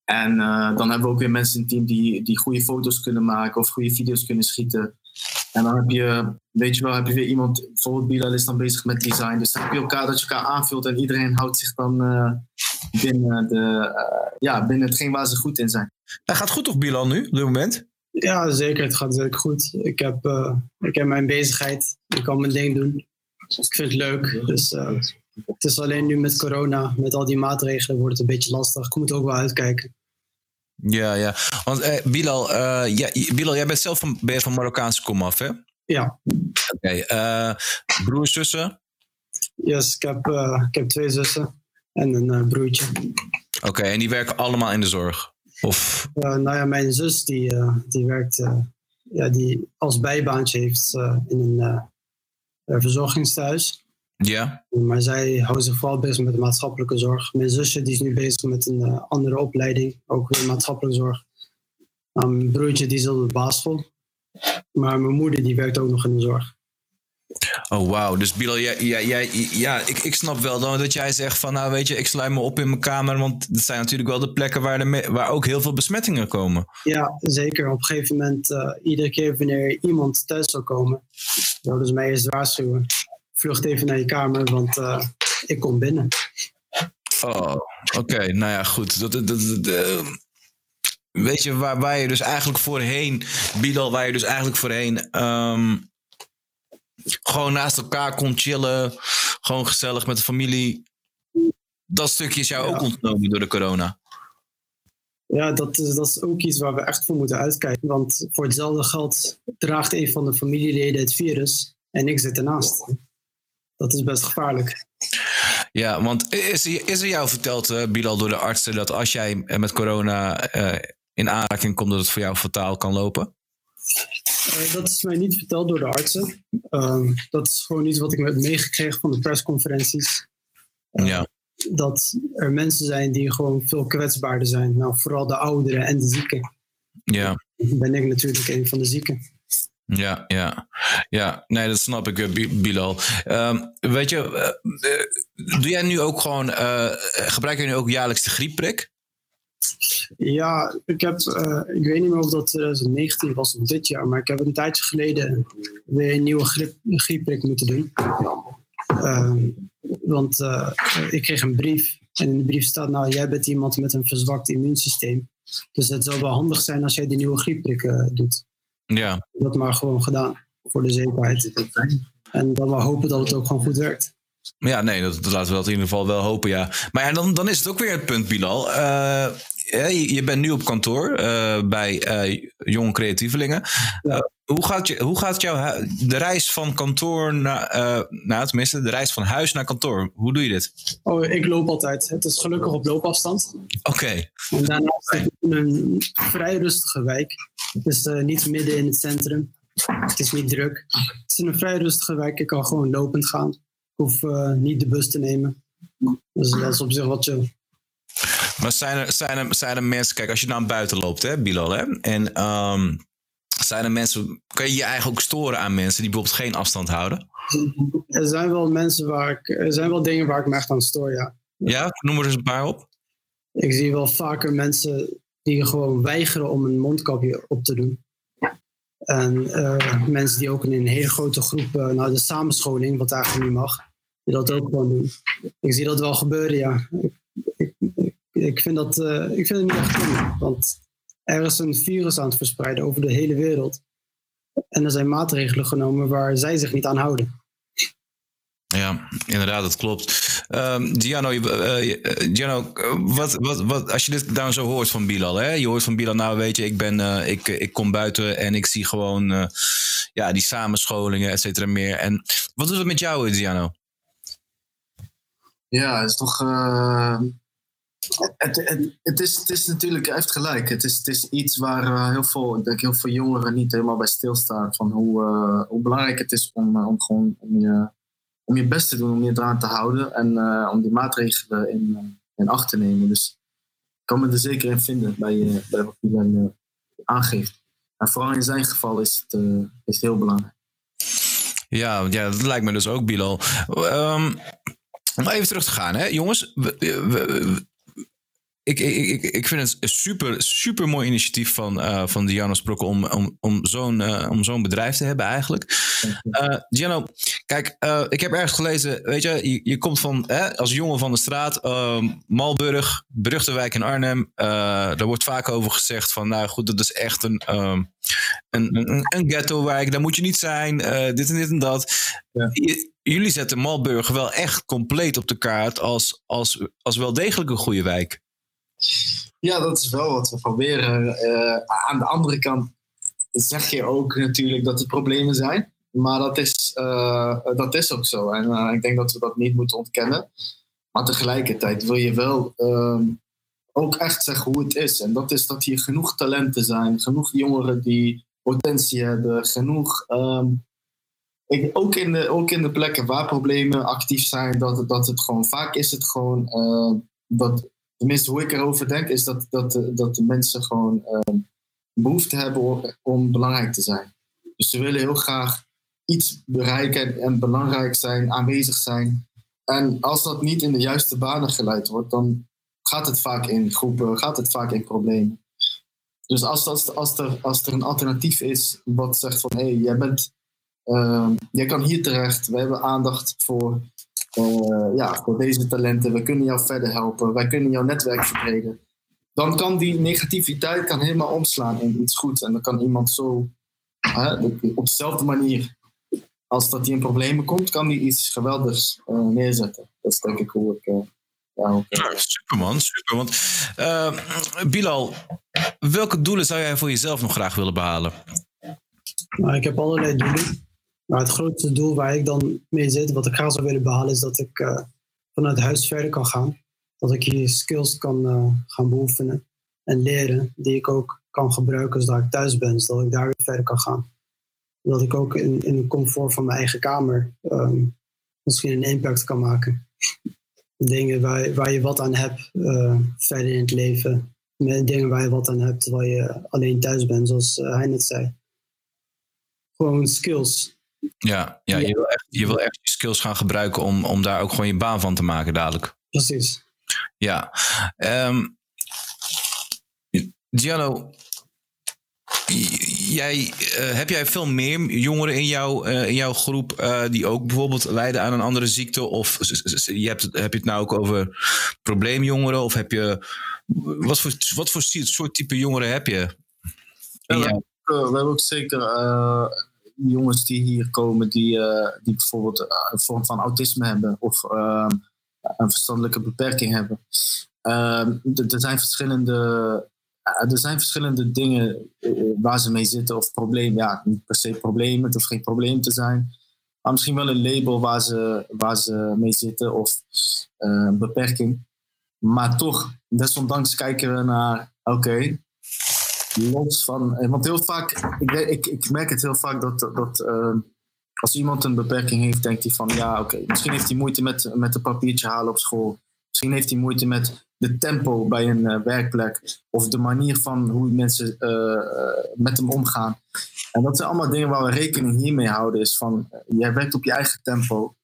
En dan hebben we ook weer mensen in het team die, die goede foto's kunnen maken of goede video's kunnen schieten. En dan heb je, weet je wel, heb je weer iemand, bijvoorbeeld Bilal is dan bezig met design. Dus dan heb je elkaar dat je elkaar aanvult en iedereen houdt zich dan eh, binnen, de, eh, ja, binnen hetgeen waar ze goed in zijn. Dat gaat goed toch, Bilal, nu, op dit moment? ja zeker. Het gaat zeker goed. Ik heb, eh, ik heb mijn bezigheid. Ik kan mijn ding doen. Ik vind het leuk. Dus eh, het is alleen nu met corona, met al die maatregelen, wordt het een beetje lastig. Ik moet ook wel uitkijken. Ja, ja. Want eh, Bilal, eh, ja, Bilal, jij bent zelf van, ben van Marokkaanse komaf, hè? Oké. Ja, eh, broers, zussen? yes, ik, heb, ik heb twee zussen en een broertje. Oké, en die werken allemaal in de zorg? Of, nou ja, mijn zus die, die werkt, ja, die als bijbaantje heeft in een eh, eh, verzorgingstehuis. Ja? Maar zij houdt zich vooral bezig met de maatschappelijke zorg. Mijn zusje die is nu bezig met een eh, andere opleiding, ook weer maatschappelijke zorg. Mijn broertje die zit op de basisschool. Maar mijn moeder die werkt ook nog in de zorg. Oh, wauw. Dus Bilal, jij, jij, jij, ja, ik, ik snap wel dan dat jij zegt van, nou weet je, ik sluit me op in mijn kamer, want dat zijn natuurlijk wel de plekken waar, de waar ook heel veel besmettingen komen. Ja, zeker. Op een gegeven moment, eh, iedere keer wanneer iemand thuis zou komen, zouden ze mij eerst waarschuwen. Vlucht even naar je kamer, want eh, ik kom binnen. Oh, oké. Nou ja, goed. Dat, dat, dat, dat, eh, weet je, waar, waar je dus eigenlijk voorheen, Bilal, waar je dus eigenlijk voorheen ehm, gewoon naast elkaar kon chillen, gewoon gezellig met de familie. Dat stukje is jou Ja. ook ontnomen door de corona. Ja, dat is, dat is ook iets waar we echt voor moeten uitkijken. Want voor hetzelfde geld draagt een van de familieleden het virus en ik zit ernaast. Dat is best gevaarlijk. Ja, want is, er- is er jou verteld, eh, Bilal, door de artsen dat als jij eh, met corona eh, in aanraking komt, dat het voor jou fataal kan lopen? Dat is mij niet verteld door de artsen. Ehm, dat is gewoon iets wat ik heb meegekregen van de persconferenties. Ja. Dat er mensen zijn die gewoon veel kwetsbaarder zijn. Nou, vooral de ouderen en de zieken. Ja. Ben ik natuurlijk een van de zieken. Ja, ja, ja, nee, dat snap ik, eh, Bi- Bilal. Ehm, weet je, eh, eh, doe jij nu ook gewoon, gebruik jij nu ook jaarlijks de griepprik? Ja, ik heb, ik weet niet meer of dat 2019 was of dit jaar, maar ik heb een tijdje geleden weer een nieuwe griep, griepprik moeten doen. Ehm, want ik kreeg een brief en in de brief staat, nou jij bent iemand met een verzwakt immuunsysteem. Dus het zou wel handig zijn als jij die nieuwe griepprik doet. Ja, heb dat maar gewoon gedaan, voor de zekerheid. En dan maar hopen dat het ook gewoon goed werkt. ja nee, dat, dat laten we dat in ieder geval wel hopen, ja. Maar ja, dan, dan is het ook weer het punt, Bilal. Eh, je, je bent nu op kantoor eh, bij eh, jonge creatievelingen. Hoe, gaat je, hoe gaat jouw de reis van kantoor naar, nou, tenminste, de reis van huis naar kantoor? Hoe doe je dit? Oh, ik loop altijd. Het is gelukkig op loopafstand. Oké, En daarnaast zit ik in een vrij rustige wijk. Het is eh, niet midden in het centrum. Het is niet druk. Het is een vrij rustige wijk. Ik kan gewoon lopend gaan. Ik hoef eh, niet de bus te nemen. Dus dat is op zich wat chill. Maar zijn er, zijn, er, zijn er mensen, kijk, als je naar buiten loopt, hè, Bilal, hè, en ehm, zijn er mensen, kan je je eigenlijk ook storen aan mensen die bijvoorbeeld geen afstand houden? Er zijn wel mensen waar ik... Er zijn wel dingen waar ik me echt aan stoor, ja. Ja, noem er eens een paar op. Ik zie wel vaker mensen die gewoon weigeren om een mondkapje op te doen. En eh, mensen die ook in een hele grote groep uh, naar de samenscholing, wat eigenlijk niet mag, die dat ook gewoon doen. Ik zie dat wel gebeuren, ja. Ik, ik, ik vind, dat, uh, ik vind het niet echt goed, want er is een virus aan het verspreiden over de hele wereld. En er zijn maatregelen genomen waar zij zich niet aan houden. Ja, inderdaad, dat klopt. Um, Giano, uh, Giano wat, wat, wat, als je dit dan zo hoort van Bilal, hè? je hoort van Bilal, nou weet je, ik, ben, uh, ik, ik kom buiten en ik zie gewoon ja, die samenscholingen, et cetera, meer. En wat doet het met jou, Giano? Ja, het is toch. Het, het, het, is, het is natuurlijk, hij heeft gelijk. Het is, het is iets waar heel veel, denk heel veel jongeren niet helemaal bij stilstaan. Van hoe, hoe belangrijk het is om, om gewoon om je om je best te doen om je eraan te houden en uh, om die maatregelen in, uh, in acht te nemen. Dus ik kan me er zeker in vinden bij, uh, bij wat hij dan aangeeft. En vooral in zijn geval is het, is heel belangrijk. Ja, ja, dat lijkt me dus ook, Bilal. Um, om even terug te gaan, hè, jongens. We, ik, ik, ik vind het een super, super mooi initiatief van, uh, van Diana Sprokken om, om, om zo'n uh, om zo'n bedrijf te hebben eigenlijk. Uh, Giano, kijk, ik heb ergens gelezen, weet je, je, je komt van, als jongen van de straat, Malburg, beruchte wijk in Arnhem. daar wordt vaak over gezegd van, nou goed, dat is echt een, een, een, een ghetto-wijk, daar moet je niet zijn, dit en dit en dat. Ja. jullie zetten Malburg wel echt compleet op de kaart als, als, als wel degelijk een goede wijk. Ja, dat is wel wat we proberen. Uh, aan de andere kant zeg je ook natuurlijk dat er problemen zijn. Maar dat is, uh, dat is ook zo. En uh, ik denk dat we dat niet moeten ontkennen. Maar tegelijkertijd wil je wel ehm, ook echt zeggen hoe het is. En dat is dat hier genoeg talenten zijn. Genoeg jongeren die potentie hebben. Genoeg... Um, ik, ook, in de, ook in de plekken waar problemen actief zijn, dat, dat het gewoon vaak is het gewoon dat tenminste hoe ik erover denk, is dat, dat, dat de mensen gewoon uh, behoefte hebben om, belangrijk te zijn. Dus ze willen heel graag iets bereiken en belangrijk zijn, aanwezig zijn. En als dat niet in de juiste banen geleid wordt, dan gaat het vaak in groepen, gaat het vaak in problemen. Dus als, als, als, er, als er een alternatief is wat zegt van hé, hey, jij bent, uh, jij kan hier terecht, we hebben aandacht voor ja, voor deze talenten, we kunnen jou verder helpen, wij kunnen jouw netwerk verbreden. Dan kan die negativiteit kan helemaal omslaan in iets goeds. En dan kan iemand zo op dezelfde manier als dat hij in problemen komt, kan hij iets geweldigs uh, neerzetten. Dat is denk ik hoe ik. Uh, ja, ja, super man, super. Want Bilal, welke doelen zou jij voor jezelf nog graag willen behalen? Nou, ik heb allerlei doelen. Maar het grootste doel waar ik dan mee zit, wat ik graag zou willen behalen, is dat ik uh, vanuit huis verder kan gaan. Dat ik hier skills kan uh, gaan beoefenen en leren, die ik ook kan gebruiken zodat ik thuis ben, zodat ik daar weer verder kan gaan. Dat ik ook in, in comfort van mijn eigen kamer um, misschien een impact kan maken. Dingen waar, waar je wat aan hebt uh, verder in het leven. Met dingen waar je wat aan hebt terwijl je alleen thuis bent, zoals hij net zei. Gewoon skills ja, ja, Je, wil echt, je wil echt je skills gaan gebruiken om, om daar ook gewoon je baan van te maken dadelijk. Precies. Ja. Um, Gianno, jij, uh, heb jij veel meer jongeren in, jou, uh, in jouw groep uh, die ook bijvoorbeeld lijden aan een andere ziekte? Of je hebt, heb je het nou ook over probleemjongeren? Of heb je, wat voor, wat voor soort type jongeren heb je? Ja, we, we, hebben ook zeker jongens die hier komen die, uh, die bijvoorbeeld eh, een vorm van autisme hebben of uh, een verstandelijke beperking hebben. Ehm, er zijn verschillende er zijn verschillende dingen waar ze mee zitten of problemen. Ja, niet per se problemen, het hoeft geen probleem te zijn. Maar misschien wel een label waar ze, waar ze mee zitten of een beperking. Maar toch, desondanks kijken we naar, oké, los van. Eh, want heel vaak, ik, ik, ik merk het heel vaak dat, dat uh, als iemand een beperking heeft, denkt hij van ja, oké, misschien heeft hij moeite met, met een papiertje halen op school. Misschien heeft hij moeite met de tempo bij een uh, werkplek of de manier van hoe mensen met hem omgaan. En dat zijn allemaal dingen waar we rekening hiermee houden. Is van, jij werkt op je eigen tempo.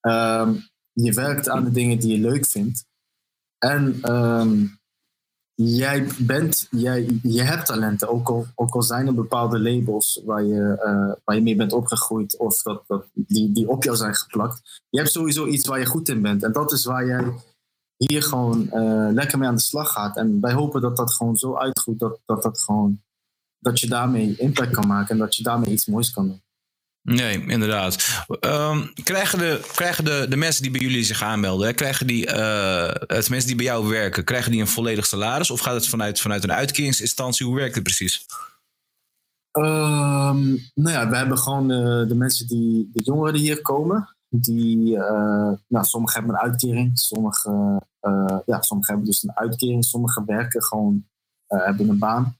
Um, je werkt aan de dingen die je leuk vindt. En um, jij bent, jij, je hebt talenten, ook al, ook al zijn er bepaalde labels waar je, uh, waar je mee bent opgegroeid of dat, dat, die, die op jou zijn geplakt. Je hebt sowieso iets waar je goed in bent en dat is waar jij hier gewoon uh, lekker mee aan de slag gaat. En wij hopen dat dat gewoon zo uitgroeit dat, dat, dat, gewoon, dat je daarmee impact kan maken en dat je daarmee iets moois kan doen. Nee, inderdaad. Um, krijgen de, krijgen de, de mensen die bij jullie zich aanmelden, krijgen die, uh, het mensen die bij jou werken, krijgen die een volledig salaris of gaat het vanuit, vanuit een uitkeringsinstantie? Hoe werkt het precies? Um, nou ja, we hebben gewoon uh, de mensen die, de jongeren die hier komen, die, uh, nou, sommigen hebben een uitkering, sommigen, ja, sommigen hebben dus een uitkering, sommigen werken gewoon, hebben een baan.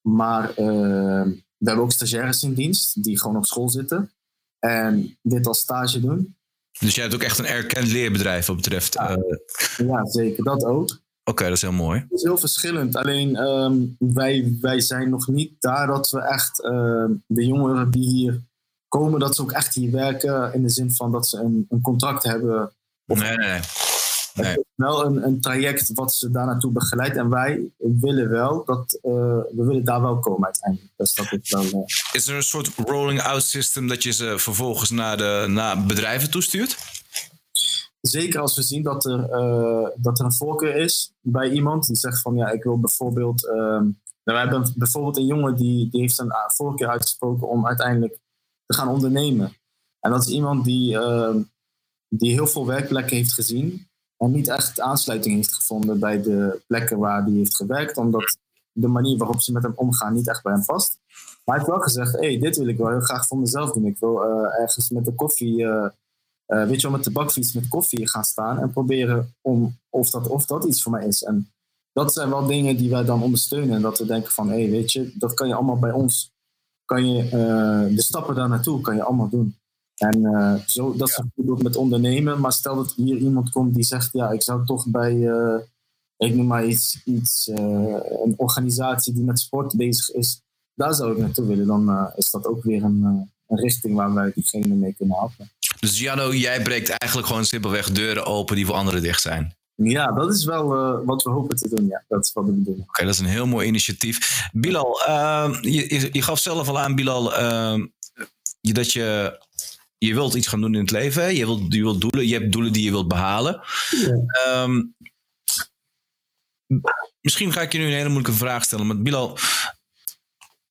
Maar ehm, we hebben ook stagiaires in dienst die gewoon op school zitten en dit als stage doen. Dus jij hebt ook echt een erkend leerbedrijf wat betreft. Ja, uh... ja zeker, dat ook. Oké, okay, dat is heel mooi. Het is heel verschillend. Alleen um, wij, wij zijn nog niet daar dat we echt uh, de jongeren die hier komen, dat ze ook echt hier werken in de zin van dat ze een, een contract hebben. Of nee, nee, nee. Nee. Het is wel een, een, traject wat ze daar naartoe begeleidt. En wij willen wel dat uh, we willen daar wel komen uiteindelijk. Dus dat is, wel, uh... is er een soort rolling out system dat je ze vervolgens naar, de, naar bedrijven toestuurt? Zeker als we zien dat er, uh, dat er een voorkeur is bij iemand die zegt van ja, ik wil bijvoorbeeld. nou, we hebben bijvoorbeeld een jongen die, die heeft een voorkeur uitgesproken om uiteindelijk te gaan ondernemen. En dat is iemand die, die heel veel werkplekken heeft gezien en niet echt aansluiting heeft gevonden bij de plekken waar hij heeft gewerkt, omdat de manier waarop ze met hem omgaan niet echt bij hem past. Maar hij heeft wel gezegd, hey, dit wil ik wel heel graag voor mezelf doen. Ik wil uh, ergens met de koffie, uh, uh, weet je wel, met de bakfiets met koffie gaan staan en proberen om of dat, of dat iets voor mij is. En dat zijn wel dingen die wij dan ondersteunen. En dat we denken van, hé, hey, weet je, dat kan je allemaal bij ons, kan je de stappen daar naartoe, kan je allemaal doen. En uh, zo, dat is ja. met ondernemen. Maar stel dat hier iemand komt die zegt: Ja, ik zou toch bij, uh, ik noem maar iets, iets uh, een organisatie die met sport bezig is, daar zou ik naartoe willen. Dan is dat ook weer een, een richting waar wij diegene mee kunnen helpen. Dus Janno, jij breekt eigenlijk gewoon simpelweg deuren open die voor anderen dicht zijn. Ja, dat is wel wat we hopen te doen. Ja, dat is wat we bedoelen. Oké, okay, dat is een heel mooi initiatief. Bilal, je, je, gaf zelf al aan, Bilal, dat je je wilt iets gaan doen in het leven. Je, wilt, je, wilt doelen, je hebt doelen die je wilt behalen. Ja. Um, misschien ga ik je nu een hele moeilijke vraag stellen. Maar Bilal,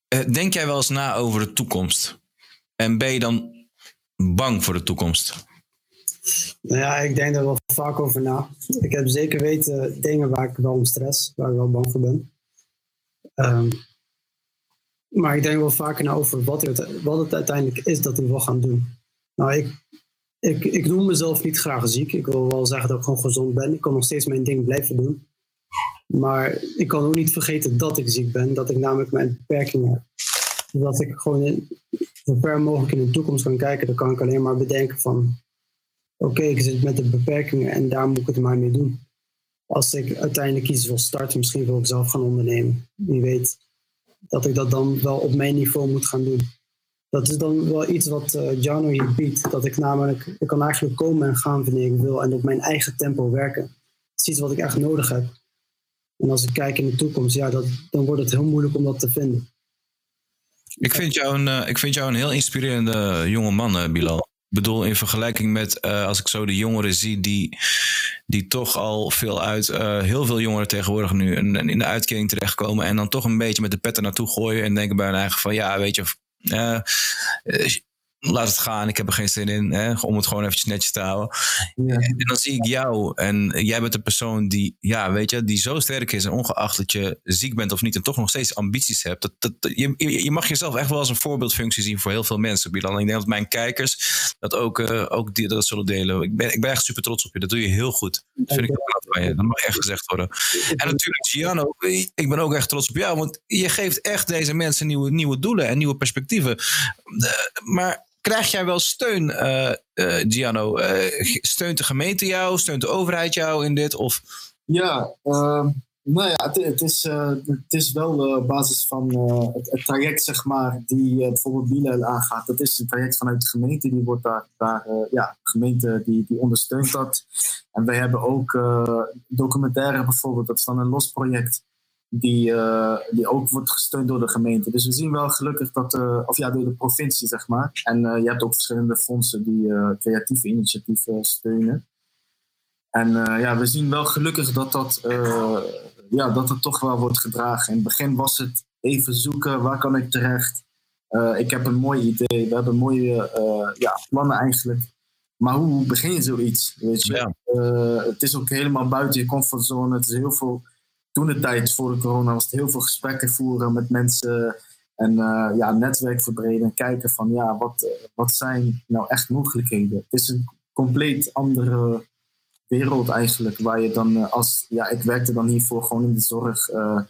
eh, denk jij wel eens na over de toekomst? En ben je dan bang voor de toekomst? Nou ja, ik denk daar wel vaak over na. Ik heb zeker weten dingen waar ik wel om stress, waar ik wel bang voor ben. Um, maar ik denk wel vaker na over wat het, wat het uiteindelijk is dat we wil gaan doen. Nou, ik, ik, noem mezelf niet graag ziek. Ik wil wel zeggen dat ik gewoon gezond ben. Ik kan nog steeds mijn ding blijven doen. Maar ik kan ook niet vergeten dat ik ziek ben. Dat ik namelijk mijn beperkingen heb. Dat ik gewoon zo ver mogelijk in de toekomst kan kijken. Dan kan ik alleen maar bedenken van... Oké, ik zit met de beperkingen en daar moet ik het maar mee doen. Als ik uiteindelijk iets wil starten, misschien wil ik zelf gaan ondernemen. Wie weet dat ik dat dan wel op mijn niveau moet gaan doen dat is dan wel iets wat uh, Jano hier biedt. Dat ik namelijk, ik kan eigenlijk komen en gaan wanneer ik wil en op mijn eigen tempo werken. Dat is iets wat ik echt nodig heb. En als ik kijk in de toekomst, ja, dat, dan wordt het heel moeilijk om dat te vinden. Ik vind jou een, uh, ik vind jou een heel inspirerende jonge man, uh, Bilal. Ik bedoel, in vergelijking met als ik zo de jongeren zie die, die toch al veel uit, heel veel jongeren tegenwoordig nu in, de uitkering terechtkomen en dan toch een beetje met de pet er naartoe gooien en denken bij hun eigen van ja, weet je, äh, laat het gaan, ik heb er geen zin in, hè, om het gewoon eventjes netjes te houden. Ja. En dan zie ik jou en jij bent de persoon die, ja, weet je, die zo sterk is en ongeacht dat je ziek bent of niet en toch nog steeds ambities hebt. Dat, dat, je, je mag jezelf echt wel als een voorbeeldfunctie zien voor heel veel mensen, Bilan. Ik denk dat mijn kijkers dat ook, uh, ook die, dat zullen delen. Ik ben, ik ben echt super trots op je, dat doe je heel goed. Dat vind ik van je, dat mag echt gezegd worden. En natuurlijk, Gianno, ik ben ook echt trots op jou, want je geeft echt deze mensen nieuwe, nieuwe doelen en nieuwe perspectieven. maar Krijg jij wel steun, uh, uh, Gianno? Uh, steunt de gemeente jou? Steunt de overheid jou in dit? Of? Ja, ehm, Nou ja, het, is, het is wel op basis van het, traject, zeg maar, die bijvoorbeeld Bilal aangaat. Dat is een traject vanuit de gemeente, die wordt daar, daar ja, de gemeente die, die ondersteunt dat. En wij hebben ook documentaire bijvoorbeeld, dat is dan een los project, die, die ook wordt gesteund door de gemeente. Dus we zien wel gelukkig dat, of ja, door de provincie, zeg maar. En je hebt ook verschillende fondsen die creatieve initiatieven steunen. En ja, we zien wel gelukkig dat dat ja, dat het toch wel wordt gedragen. In het begin was het even zoeken, waar kan ik terecht? Ik heb een mooi idee, we hebben mooie ja, plannen eigenlijk. Maar hoe begin je zoiets? Weet je? Ja. Het is ook helemaal buiten je comfortzone. Het is heel veel, toen de tijd voor de corona was het heel veel gesprekken voeren met mensen. En ja, netwerk verbreden en kijken van ja, wat, wat zijn nou echt mogelijkheden? Het is een compleet andere wereld eigenlijk, waar je dan uh, als, ja, ik werkte dan hiervoor gewoon in de zorg uh,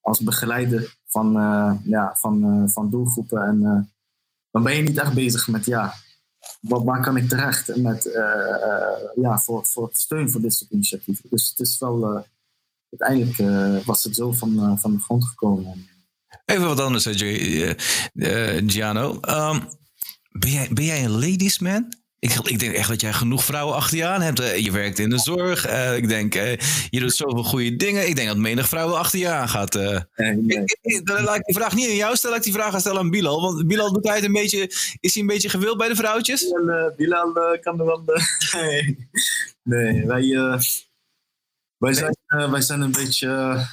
als begeleider van, uh, ja, van, van doelgroepen. En dan ben je niet echt bezig met, ja, wat, waar kan ik terecht met, ja, voor, voor steun voor dit soort initiatieven. Dus het is wel, uiteindelijk was het zo van, van de grond gekomen. Even wat anders, Giano. Um, ben, jij, ben jij een ladies man? Ik, ik, denk echt dat jij genoeg vrouwen achter je aan hebt. Eh, je werkt in de zorg. Uh, ik denk, uh, je doet zoveel goede dingen. Ik denk dat menig vrouwen achter je aan gaat. Uh. Nee, nee. Ik, laat ik die vraag niet aan jou stellen. Laat ik die vraag stellen aan Bilal. Want Bilal doet hij een beetje... Is hij een beetje gewild bij de vrouwtjes? Bilal, Bilal kan er wel... nee, nee wij, wij, zijn, wij zijn een beetje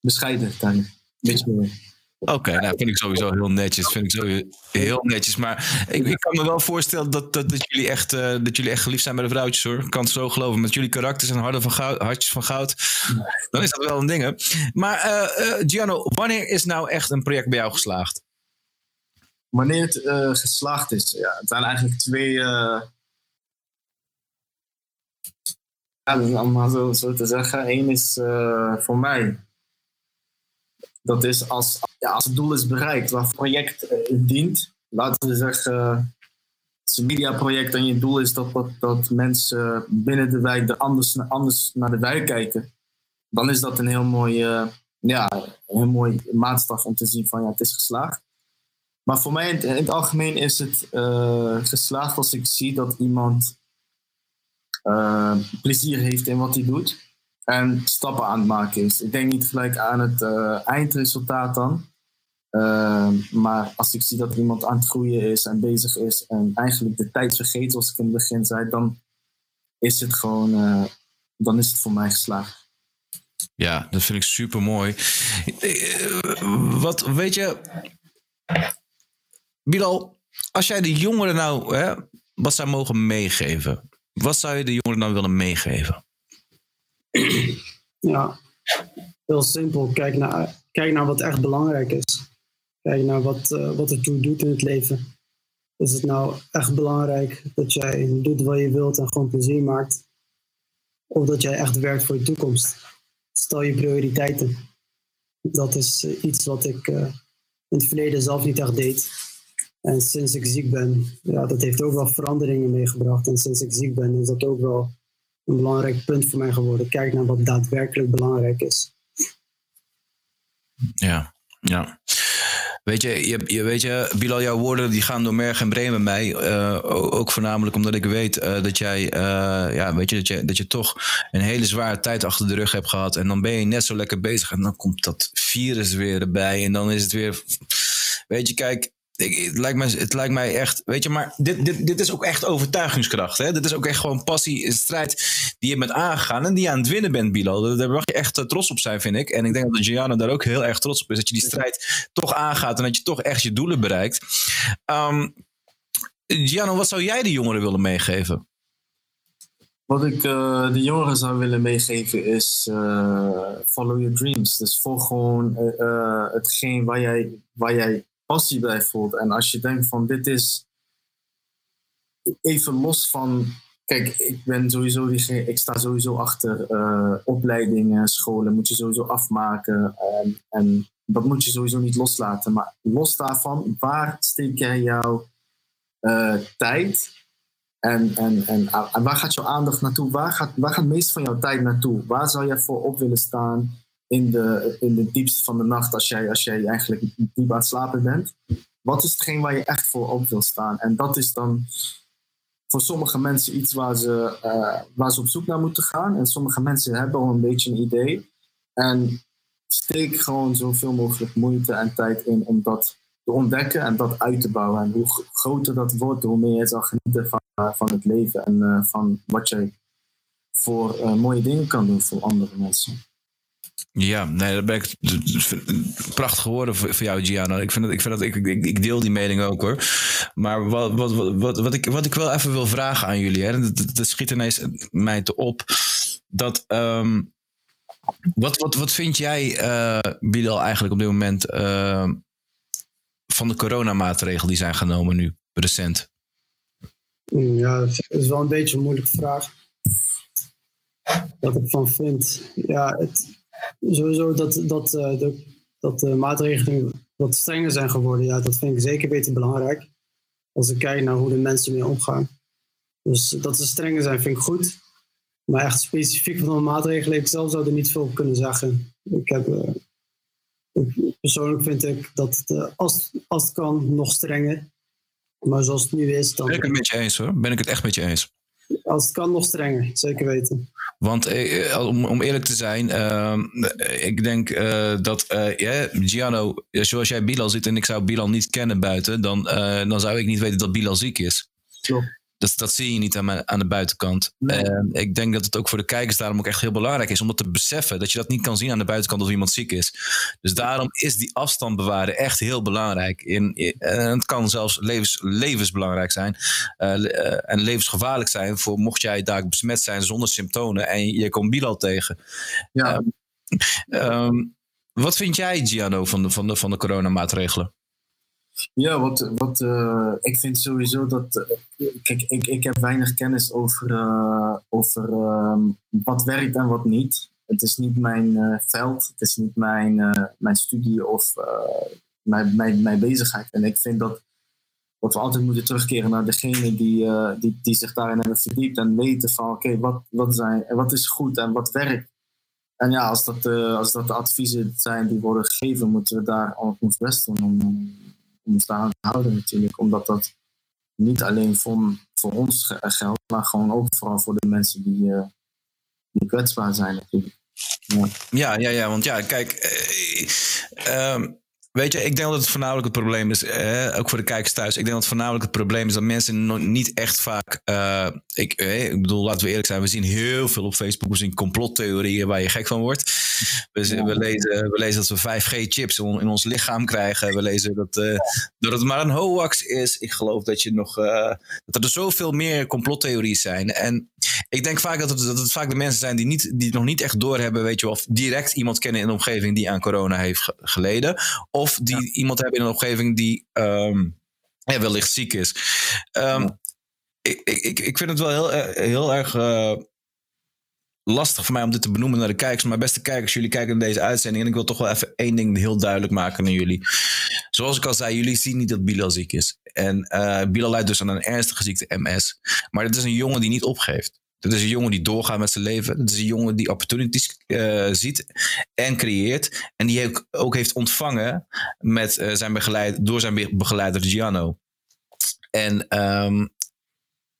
bescheiden daarin. Een beetje... Oké, okay, nou vind ik sowieso heel netjes. Vind ik sowieso heel netjes. Maar ik, ik kan me wel voorstellen dat, dat, dat, jullie echt, uh, dat jullie echt geliefd zijn bij de vrouwtjes hoor. Ik kan het zo geloven. Met jullie karakters en van goud, hartjes van goud. Dan is dat wel een ding. Hè? Maar uh, uh, Gianno, wanneer is nou echt een project bij jou geslaagd? Wanneer het geslaagd is? Ja, het zijn eigenlijk twee. Ja, is allemaal zo, te zeggen. Eén is voor mij dat is als, ja, als het doel is bereikt, waar het project uh, dient. Laten we zeggen, het is een mediaproject en je doel is dat, dat, dat mensen binnen de wijk er anders, anders naar de wijk kijken. Dan is dat een heel mooi, uh, ja, een heel mooi maatstaf om te zien van ja, het is geslaagd. Maar voor mij in, in het algemeen is het geslaagd als ik zie dat iemand plezier heeft in wat hij doet en stappen aan het maken is. Ik denk niet gelijk aan het uh, eindresultaat dan. Uh, maar als ik zie dat iemand aan het groeien is en bezig is en eigenlijk de tijd vergeet, zoals ik in het begin zei, dan is het gewoon, uh, dan is het voor mij geslaagd. Ja, dat vind ik super mooi. Wat weet je, Bilal, als jij de jongeren nou hè, wat zou mogen meegeven, wat zou je de jongeren nou willen meegeven? Ja, heel simpel. Kijk naar, kijk naar wat echt belangrijk is. Kijk naar wat, uh, wat ertoe doet in het leven. Is het nou echt belangrijk dat jij doet wat je wilt en gewoon plezier maakt? Of dat jij echt werkt voor je toekomst? Stel je prioriteiten. Dat is uh, iets wat ik uh, in het verleden zelf niet echt deed. En sinds ik ziek ben, ja, dat heeft ook wel veranderingen meegebracht. En sinds ik ziek ben, is dat ook wel een belangrijk punt voor mij geworden. Kijk naar wat daadwerkelijk belangrijk is. Ja, ja. Weet je, je, je, weet je, Bilal, jouw woorden die gaan door merg en brein met mij. Uh, ook voornamelijk omdat ik weet uh, dat jij, uh, ja, weet je, dat je, dat je toch een hele zware tijd achter de rug hebt gehad. En dan ben je net zo lekker bezig. En dan komt dat virus weer erbij. En dan is het weer. Weet je, kijk, het, lijkt mij, het lijkt mij echt, weet je, maar dit, dit, dit is ook echt overtuigingskracht. Hè? Dit is ook echt gewoon passie, een strijd die je bent aangegaan en die je aan het winnen bent, Bilo. Daar mag je echt eh, trots op zijn, vind ik. En ik denk dat Gianna daar ook heel erg trots op is, dat je die strijd toch aangaat en dat je toch echt je doelen bereikt. Um, Gianno, wat zou jij de jongeren willen meegeven? Wat ik uh, de jongeren zou willen meegeven is uh, follow your dreams. Dus volg gewoon uh, hetgeen waar jij, waar jij passie bij voelt. En als je denkt van dit is even los van. Kijk, ik ben sowieso die, ik sta sowieso achter uh, opleidingen, scholen, moet je sowieso afmaken. En, en dat moet je sowieso niet loslaten. Maar los daarvan, waar steek jij jouw uh, tijd En, en, en, en waar gaat jouw aandacht naartoe? Waar gaat, waar gaat meest van jouw tijd naartoe? Waar zou jij voor op willen staan in de, in de diepste van de nacht als jij, als jij eigenlijk diep aan het slapen bent? Wat is hetgeen waar je echt voor op wil staan? En dat is dan voor sommige mensen iets waar ze, uh, waar ze op zoek naar moeten gaan. En sommige mensen hebben al een beetje een idee. En steek gewoon zoveel mogelijk moeite en tijd in om dat te ontdekken en dat uit te bouwen. En hoe groter dat wordt, hoe meer je zal genieten van, uh, van het leven en uh, van wat je voor mooie dingen kan doen voor andere mensen. Ja, nee, dat ben ik prachtig geworden voor, jou, Gianna. Ik, vind dat, ik, vind dat, ik, ik, deel die mening ook hoor. Maar wat, wat, wat, wat, ik, wat ik wel even wil vragen aan jullie, hè, dat, schiet ineens mij te op. Dat, um, wat, wat, wat vind jij, uh, eigenlijk op dit moment uh, van de coronamaatregelen die zijn genomen nu, recent? Ja, dat is wel een beetje een moeilijke vraag. Wat ik van vind. Ja, het, sowieso dat, dat, uh, de, dat de maatregelen wat strenger zijn geworden, ja, dat vind ik zeker beter belangrijk. Als ik kijk naar hoe de mensen mee omgaan. Dus dat ze strenger zijn, vind ik goed. Maar echt specifiek van de maatregelen, ik zelf zou er niet veel kunnen zeggen. Ik heb, ik, persoonlijk vind ik dat het, uh, als, als het kan, nog strenger. Maar zoals het nu is, dan... Ben ik het met je eens hoor. Ben ik het echt met je eens. Als het kan, nog strenger. Zeker weten. Want eh, om, om eerlijk te zijn, uh, ik denk uh, dat uh, yeah, Giano, zoals jij Bilal ziet en ik zou Bilal niet kennen buiten, dan, dan zou ik niet weten dat Bilal ziek is. Klopt. Dat, dat zie je niet aan, aan de buitenkant. Nee. En ik denk dat het ook voor de kijkers daarom ook echt heel belangrijk is om dat te beseffen. Dat je dat niet kan zien aan de buitenkant of iemand ziek is. Dus daarom is die afstand bewaren echt heel belangrijk. In, het kan zelfs levens, levensbelangrijk zijn. Uh, uh, en levensgevaarlijk zijn voor mocht jij daar besmet zijn zonder symptomen. En je komt Bilal tegen. Ja. Um, um, wat vind jij, Giano, van de, van de, van de coronamaatregelen? Ja, wat, wat uh, ik vind sowieso dat. Uh, kijk, ik, ik heb weinig kennis over, uh, over wat werkt en wat niet. Het is niet mijn veld, het is niet mijn, mijn studie of mijn, mijn, mijn bezigheid. En ik vind dat, dat we altijd moeten terugkeren naar degene die, die, die zich daarin hebben verdiept en weten van oké, wat, wat, zijn, wat is goed en wat werkt. En ja, als dat, als dat de adviezen zijn die worden gegeven, moeten we daar ons best doen om om houden natuurlijk. Omdat dat niet alleen voor, voor ons geldt, maar gewoon ook vooral voor de mensen die, uh, die kwetsbaar zijn natuurlijk. Ja. ja, ja, want ja, kijk, uh, um, Weet je, ik denk dat het voornamelijk het probleem is, eh, ook voor de kijkers thuis. Ik denk dat het voornamelijk het probleem is dat mensen niet echt vaak. Uh, ik, eh, ik bedoel, laten we eerlijk zijn, we zien heel veel op Facebook. We zien complottheorieën waar je gek van wordt. We, we, lezen, we lezen dat we 5G-chips in ons lichaam krijgen. We lezen dat, uh, dat het maar een hoax is. Ik geloof dat, je nog, dat er zoveel meer complottheorieën zijn. En ik denk vaak dat het, dat het vaak de mensen zijn die, niet, die nog niet echt doorhebben, weet je, of direct iemand kennen in de omgeving die aan corona heeft geleden. Of die ja. iemand hebben in een omgeving die um, ja, wellicht ziek is. Um, ja. ik, ik, ik vind het wel heel, heel erg uh, lastig voor mij om dit te benoemen naar de kijkers. Maar beste kijkers, jullie kijken naar deze uitzending. En ik wil toch wel even één ding heel duidelijk maken naar jullie. Zoals ik al zei, jullie zien niet dat Bilal ziek is. En uh, Bilal leidt dus aan een ernstige ziekte MS. Maar het is een jongen die niet opgeeft. Dat is een jongen die doorgaat met zijn leven. Dat is een jongen die opportunities uh, ziet en creëert. En die ook, ook heeft ontvangen met, uh, zijn begeleid, door zijn begeleider Giano. En um,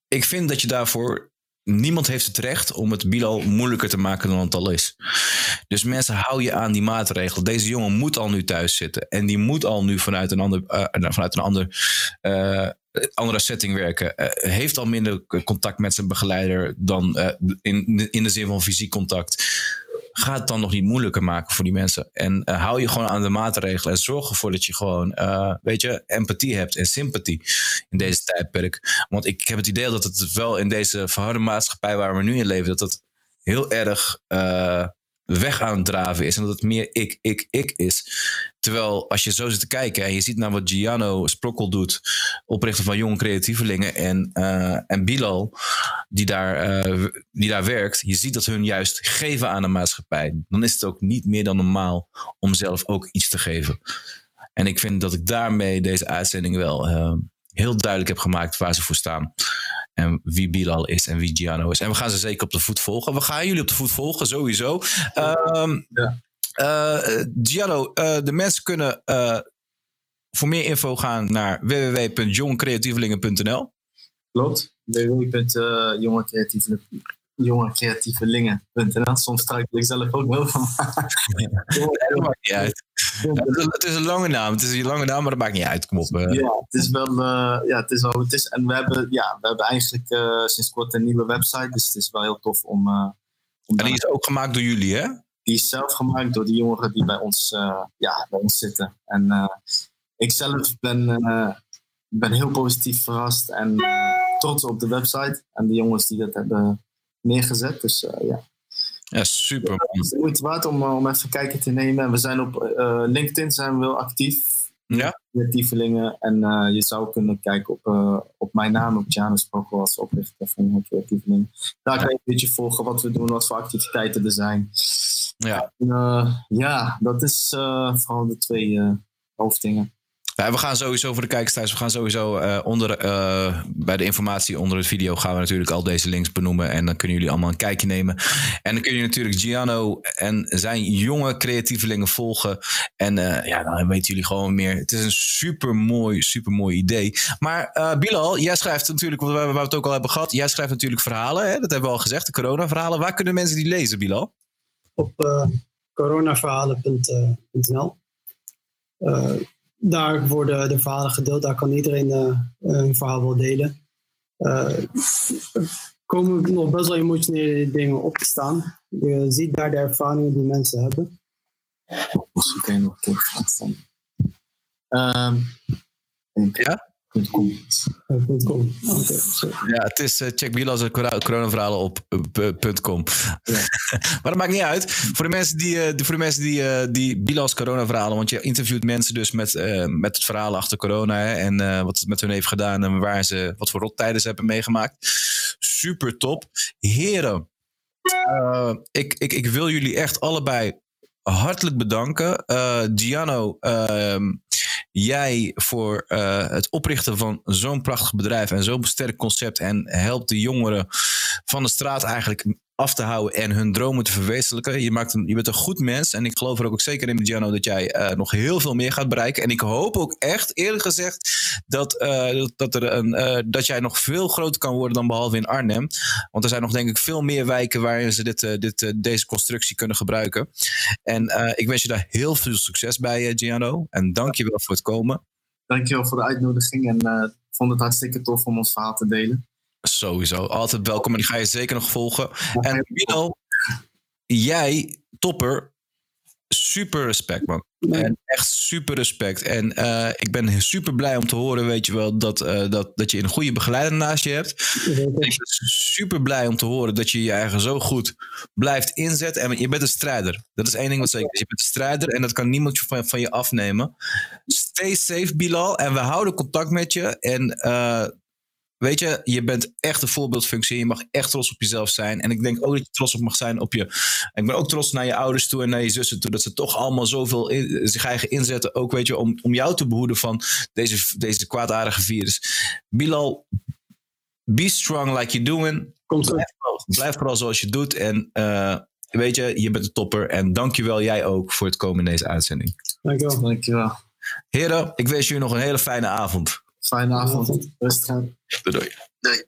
ik vind dat je daarvoor. Niemand heeft het recht om het Bilal moeilijker te maken dan het al is. Dus mensen, hou je aan die maatregel. Deze jongen moet al nu thuis zitten. En die moet al nu vanuit een ander, uh, vanuit een ander andere setting werken. Uh, heeft al minder contact met zijn begeleider dan uh, in, in de zin van fysiek contact. Ga het dan nog niet moeilijker maken voor die mensen. En hou je gewoon aan de maatregelen. En zorg ervoor dat je gewoon, weet je, empathie hebt en sympathie in deze tijdperk. Want ik heb het idee dat het wel in deze verharde maatschappij waar we nu in leven, dat het heel erg weg aan het draven is. En dat het meer ik, ik, ik is. Terwijl als je zo zit te kijken en je ziet naar wat Giano Sprokkel doet, oprichter van jonge creatievelingen en, uh, en Bilal, die daar, uh, die daar werkt, je ziet dat hun juist geven aan de maatschappij. Dan is het ook niet meer dan normaal om zelf ook iets te geven. En ik vind dat ik daarmee deze uitzending wel uh, heel duidelijk heb gemaakt waar ze voor staan. En wie Bilal is en wie Giano is. En we gaan ze zeker op de voet volgen. We gaan jullie op de voet volgen, sowieso. Um, ja. Uh, Giano, uh, de mensen kunnen uh, voor meer info gaan naar www.jongcreatievelingen.nl. Klopt, www.jongecreatievelingen.nl jongecreatievelingen.nl. Soms struikel ik zelf ook wel van. dat maakt niet uit. Het is een lange naam. Het is een lange naam, maar dat maakt niet uit. Kom op. Uh. Ja, het is wel, uh, ja, het is wel het is. En we hebben, ja, we hebben eigenlijk uh, sinds kort een nieuwe website. Dus het is wel heel tof om. om en die is ook gemaakt door jullie, hè? Die is zelf gemaakt door de jongeren die bij ons, ja, bij ons zitten. En ik zelf ben, ben heel positief verrast en trots op de website. En de jongens die dat hebben neergezet. Dus ja. Ja, super. Het is moeite waard om, om even kijken te nemen. We zijn op uh, LinkedIn zijn we wel actief. Ja. Creatievelingen. En uh, je zou kunnen kijken op, op mijn naam, op Janus Prokkel als oprichter van Creatievelingen. Daar kan je een beetje volgen wat we doen, wat voor activiteiten er zijn. Ja, en, ja dat is vooral de twee hoofddingen. We gaan sowieso voor de kijkers thuis. We gaan sowieso uh, onder, uh, bij de informatie onder het video gaan we natuurlijk al deze links benoemen. En dan kunnen jullie allemaal een kijkje nemen. En dan kun je natuurlijk Giano en zijn jonge creatievelingen volgen. En uh, ja, dan weten jullie gewoon meer. Het is een super mooi, super mooi idee. Maar Bilal, jij schrijft natuurlijk, waar we het ook al hebben gehad. Jij schrijft natuurlijk verhalen. Hè? Dat hebben we al gezegd, de corona-verhalen. Waar kunnen mensen die lezen, Bilal? Op coronaverhalen.nl daar worden de verhalen gedeeld. Daar kan iedereen uh, een verhaal wel delen. Uh, er komen nog best wel emotionele dingen op te staan. Je ziet daar de ervaringen die mensen hebben. Misschien kan je nog een keer staan. Um, ja? .com. Ja, het is uh, check Bilas coronaverhalen op .com. Ja. maar dat maakt niet uit. Voor de mensen die, uh, voor de mensen die, uh, die Bilas coronaverhalen, want je interviewt mensen dus met, met het verhaal achter corona hè, en wat het met hun heeft gedaan en waar ze, wat voor rottijden ze hebben meegemaakt. Super top. Heren, ik, ik, ik wil jullie echt allebei hartelijk bedanken. Ehm, jij voor uh, het oprichten van zo'n prachtig bedrijf en zo'n sterk concept. En helpt de jongeren van de straat eigenlijk af te houden en hun dromen te verwezenlijken. Je, maakt een, je bent een goed mens en ik geloof er ook zeker in, Giano, dat jij uh, nog heel veel meer gaat bereiken. En ik hoop ook echt, eerlijk gezegd, dat, uh, dat, er een, uh, dat jij nog veel groter kan worden dan behalve in Arnhem. Want er zijn nog denk ik veel meer wijken waarin ze dit, dit, deze constructie kunnen gebruiken. En ik wens je daar heel veel succes bij, Giano. En dank je wel voor het komen. Dankjewel voor de uitnodiging en ik vond het hartstikke tof om ons verhaal te delen. Sowieso, altijd welkom. En die ga je zeker nog volgen. En Mino, jij, topper, super respect, man. En echt super respect. En uh, ik ben super blij om te horen, weet je wel, dat, uh, dat, dat je een goede begeleider naast je hebt. ik ben super blij om te horen dat je je eigen zo goed blijft inzetten. En je bent een strijder. Dat is één ding wat zeker is. Je bent een strijder en dat kan niemand van, van je afnemen. Stay safe, Bilal. En we houden contact met je. En uh, Weet je, je bent echt een voorbeeldfunctie. Je mag echt trots op jezelf zijn. En ik denk ook dat je trots op mag zijn op je. Ik ben ook trots naar je ouders toe en naar je zussen toe. Dat ze toch allemaal zoveel in, zich eigen inzetten. Ook weet je, om, om jou te behoeden van deze, deze kwaadaardige virus. Bilal, be strong like you're doing. Komt blijf, blijf vooral zoals je doet. En uh, weet je, je bent een topper. En dankjewel jij ook voor het komen in deze uitzending. Dankjewel. Dankjewel. Heren, ik wens jullie nog een hele fijne avond. Fijne avond. Rustig aan. Doei. Doei.